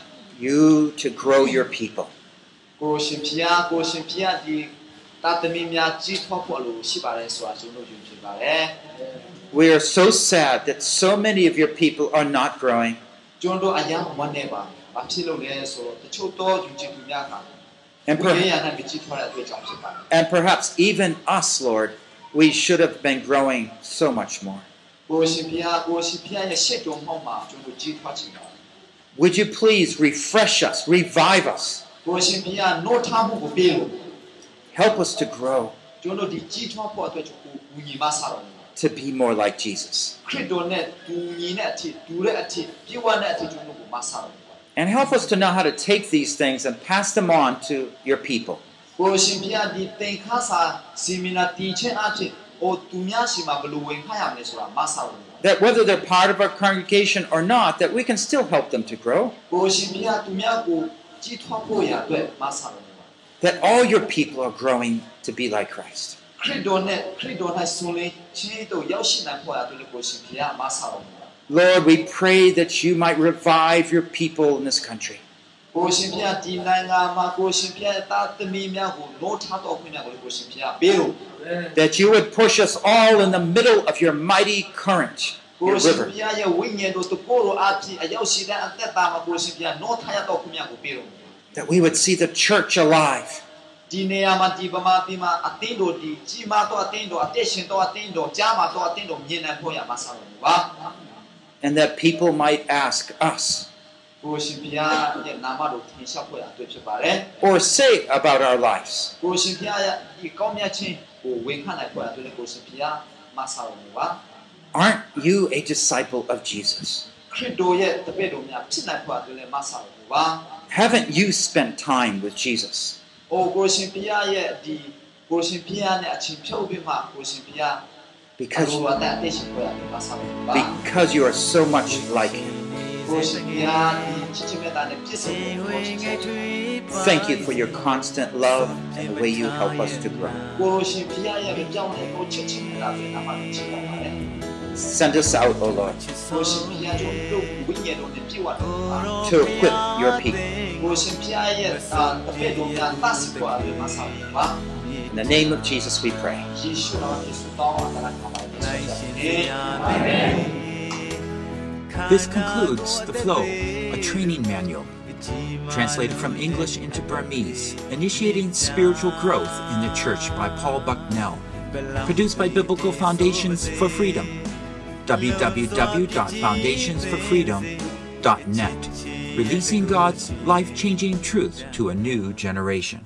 you to grow your people. ကိုရှင်ဖျားကိုရှင်ဖျားဒီတာသမီများကြီးထွားဖို့အလိုရှိပါတယ်ဆိုတာကျွန်တော်ယူချင်ပါတယ် We are so sad that so many of your people are not growing. ကျွန်တော်အယံဝမ်းနေပါဘာဖြစ်လို့လဲဆိုတော့တချို့တော့ယူချင်သူများက And, ဘုရား per- ရဟန်းပြီးကြီးထွားတဲ့အတွက်ကြောင့်ဖြစ်ပါတယ် and perhaps even us, Lord, we should have been growing so much more. Would you please refresh us, revive us? Help us to grow, to be more like Jesus. And help us to know how to take these things and pass them on to your people that whether they're part of our congregation or not, that we can still help them to grow. That all your people are growing to be like Christ. Lord, we pray that you might revive your people in this country that you would push us all in the middle of your mighty current, your river. That we would see the church alive. And that people might ask us. Or say about our lives. Aren't you a disciple of Jesus? Haven't you spent time with Jesus? Because, because you are so much like him. Thank you for your constant love and the way you help us to grow. Send us out, O Lord, to equip your people. In the name of Jesus we pray. Amen. This concludes The Flow, a training manual, translated from English into Burmese, initiating spiritual growth in the church by Paul Bucknell, produced by Biblical Foundations for Freedom, www.foundationsforfreedom.net, releasing God's life changing truth to a new generation.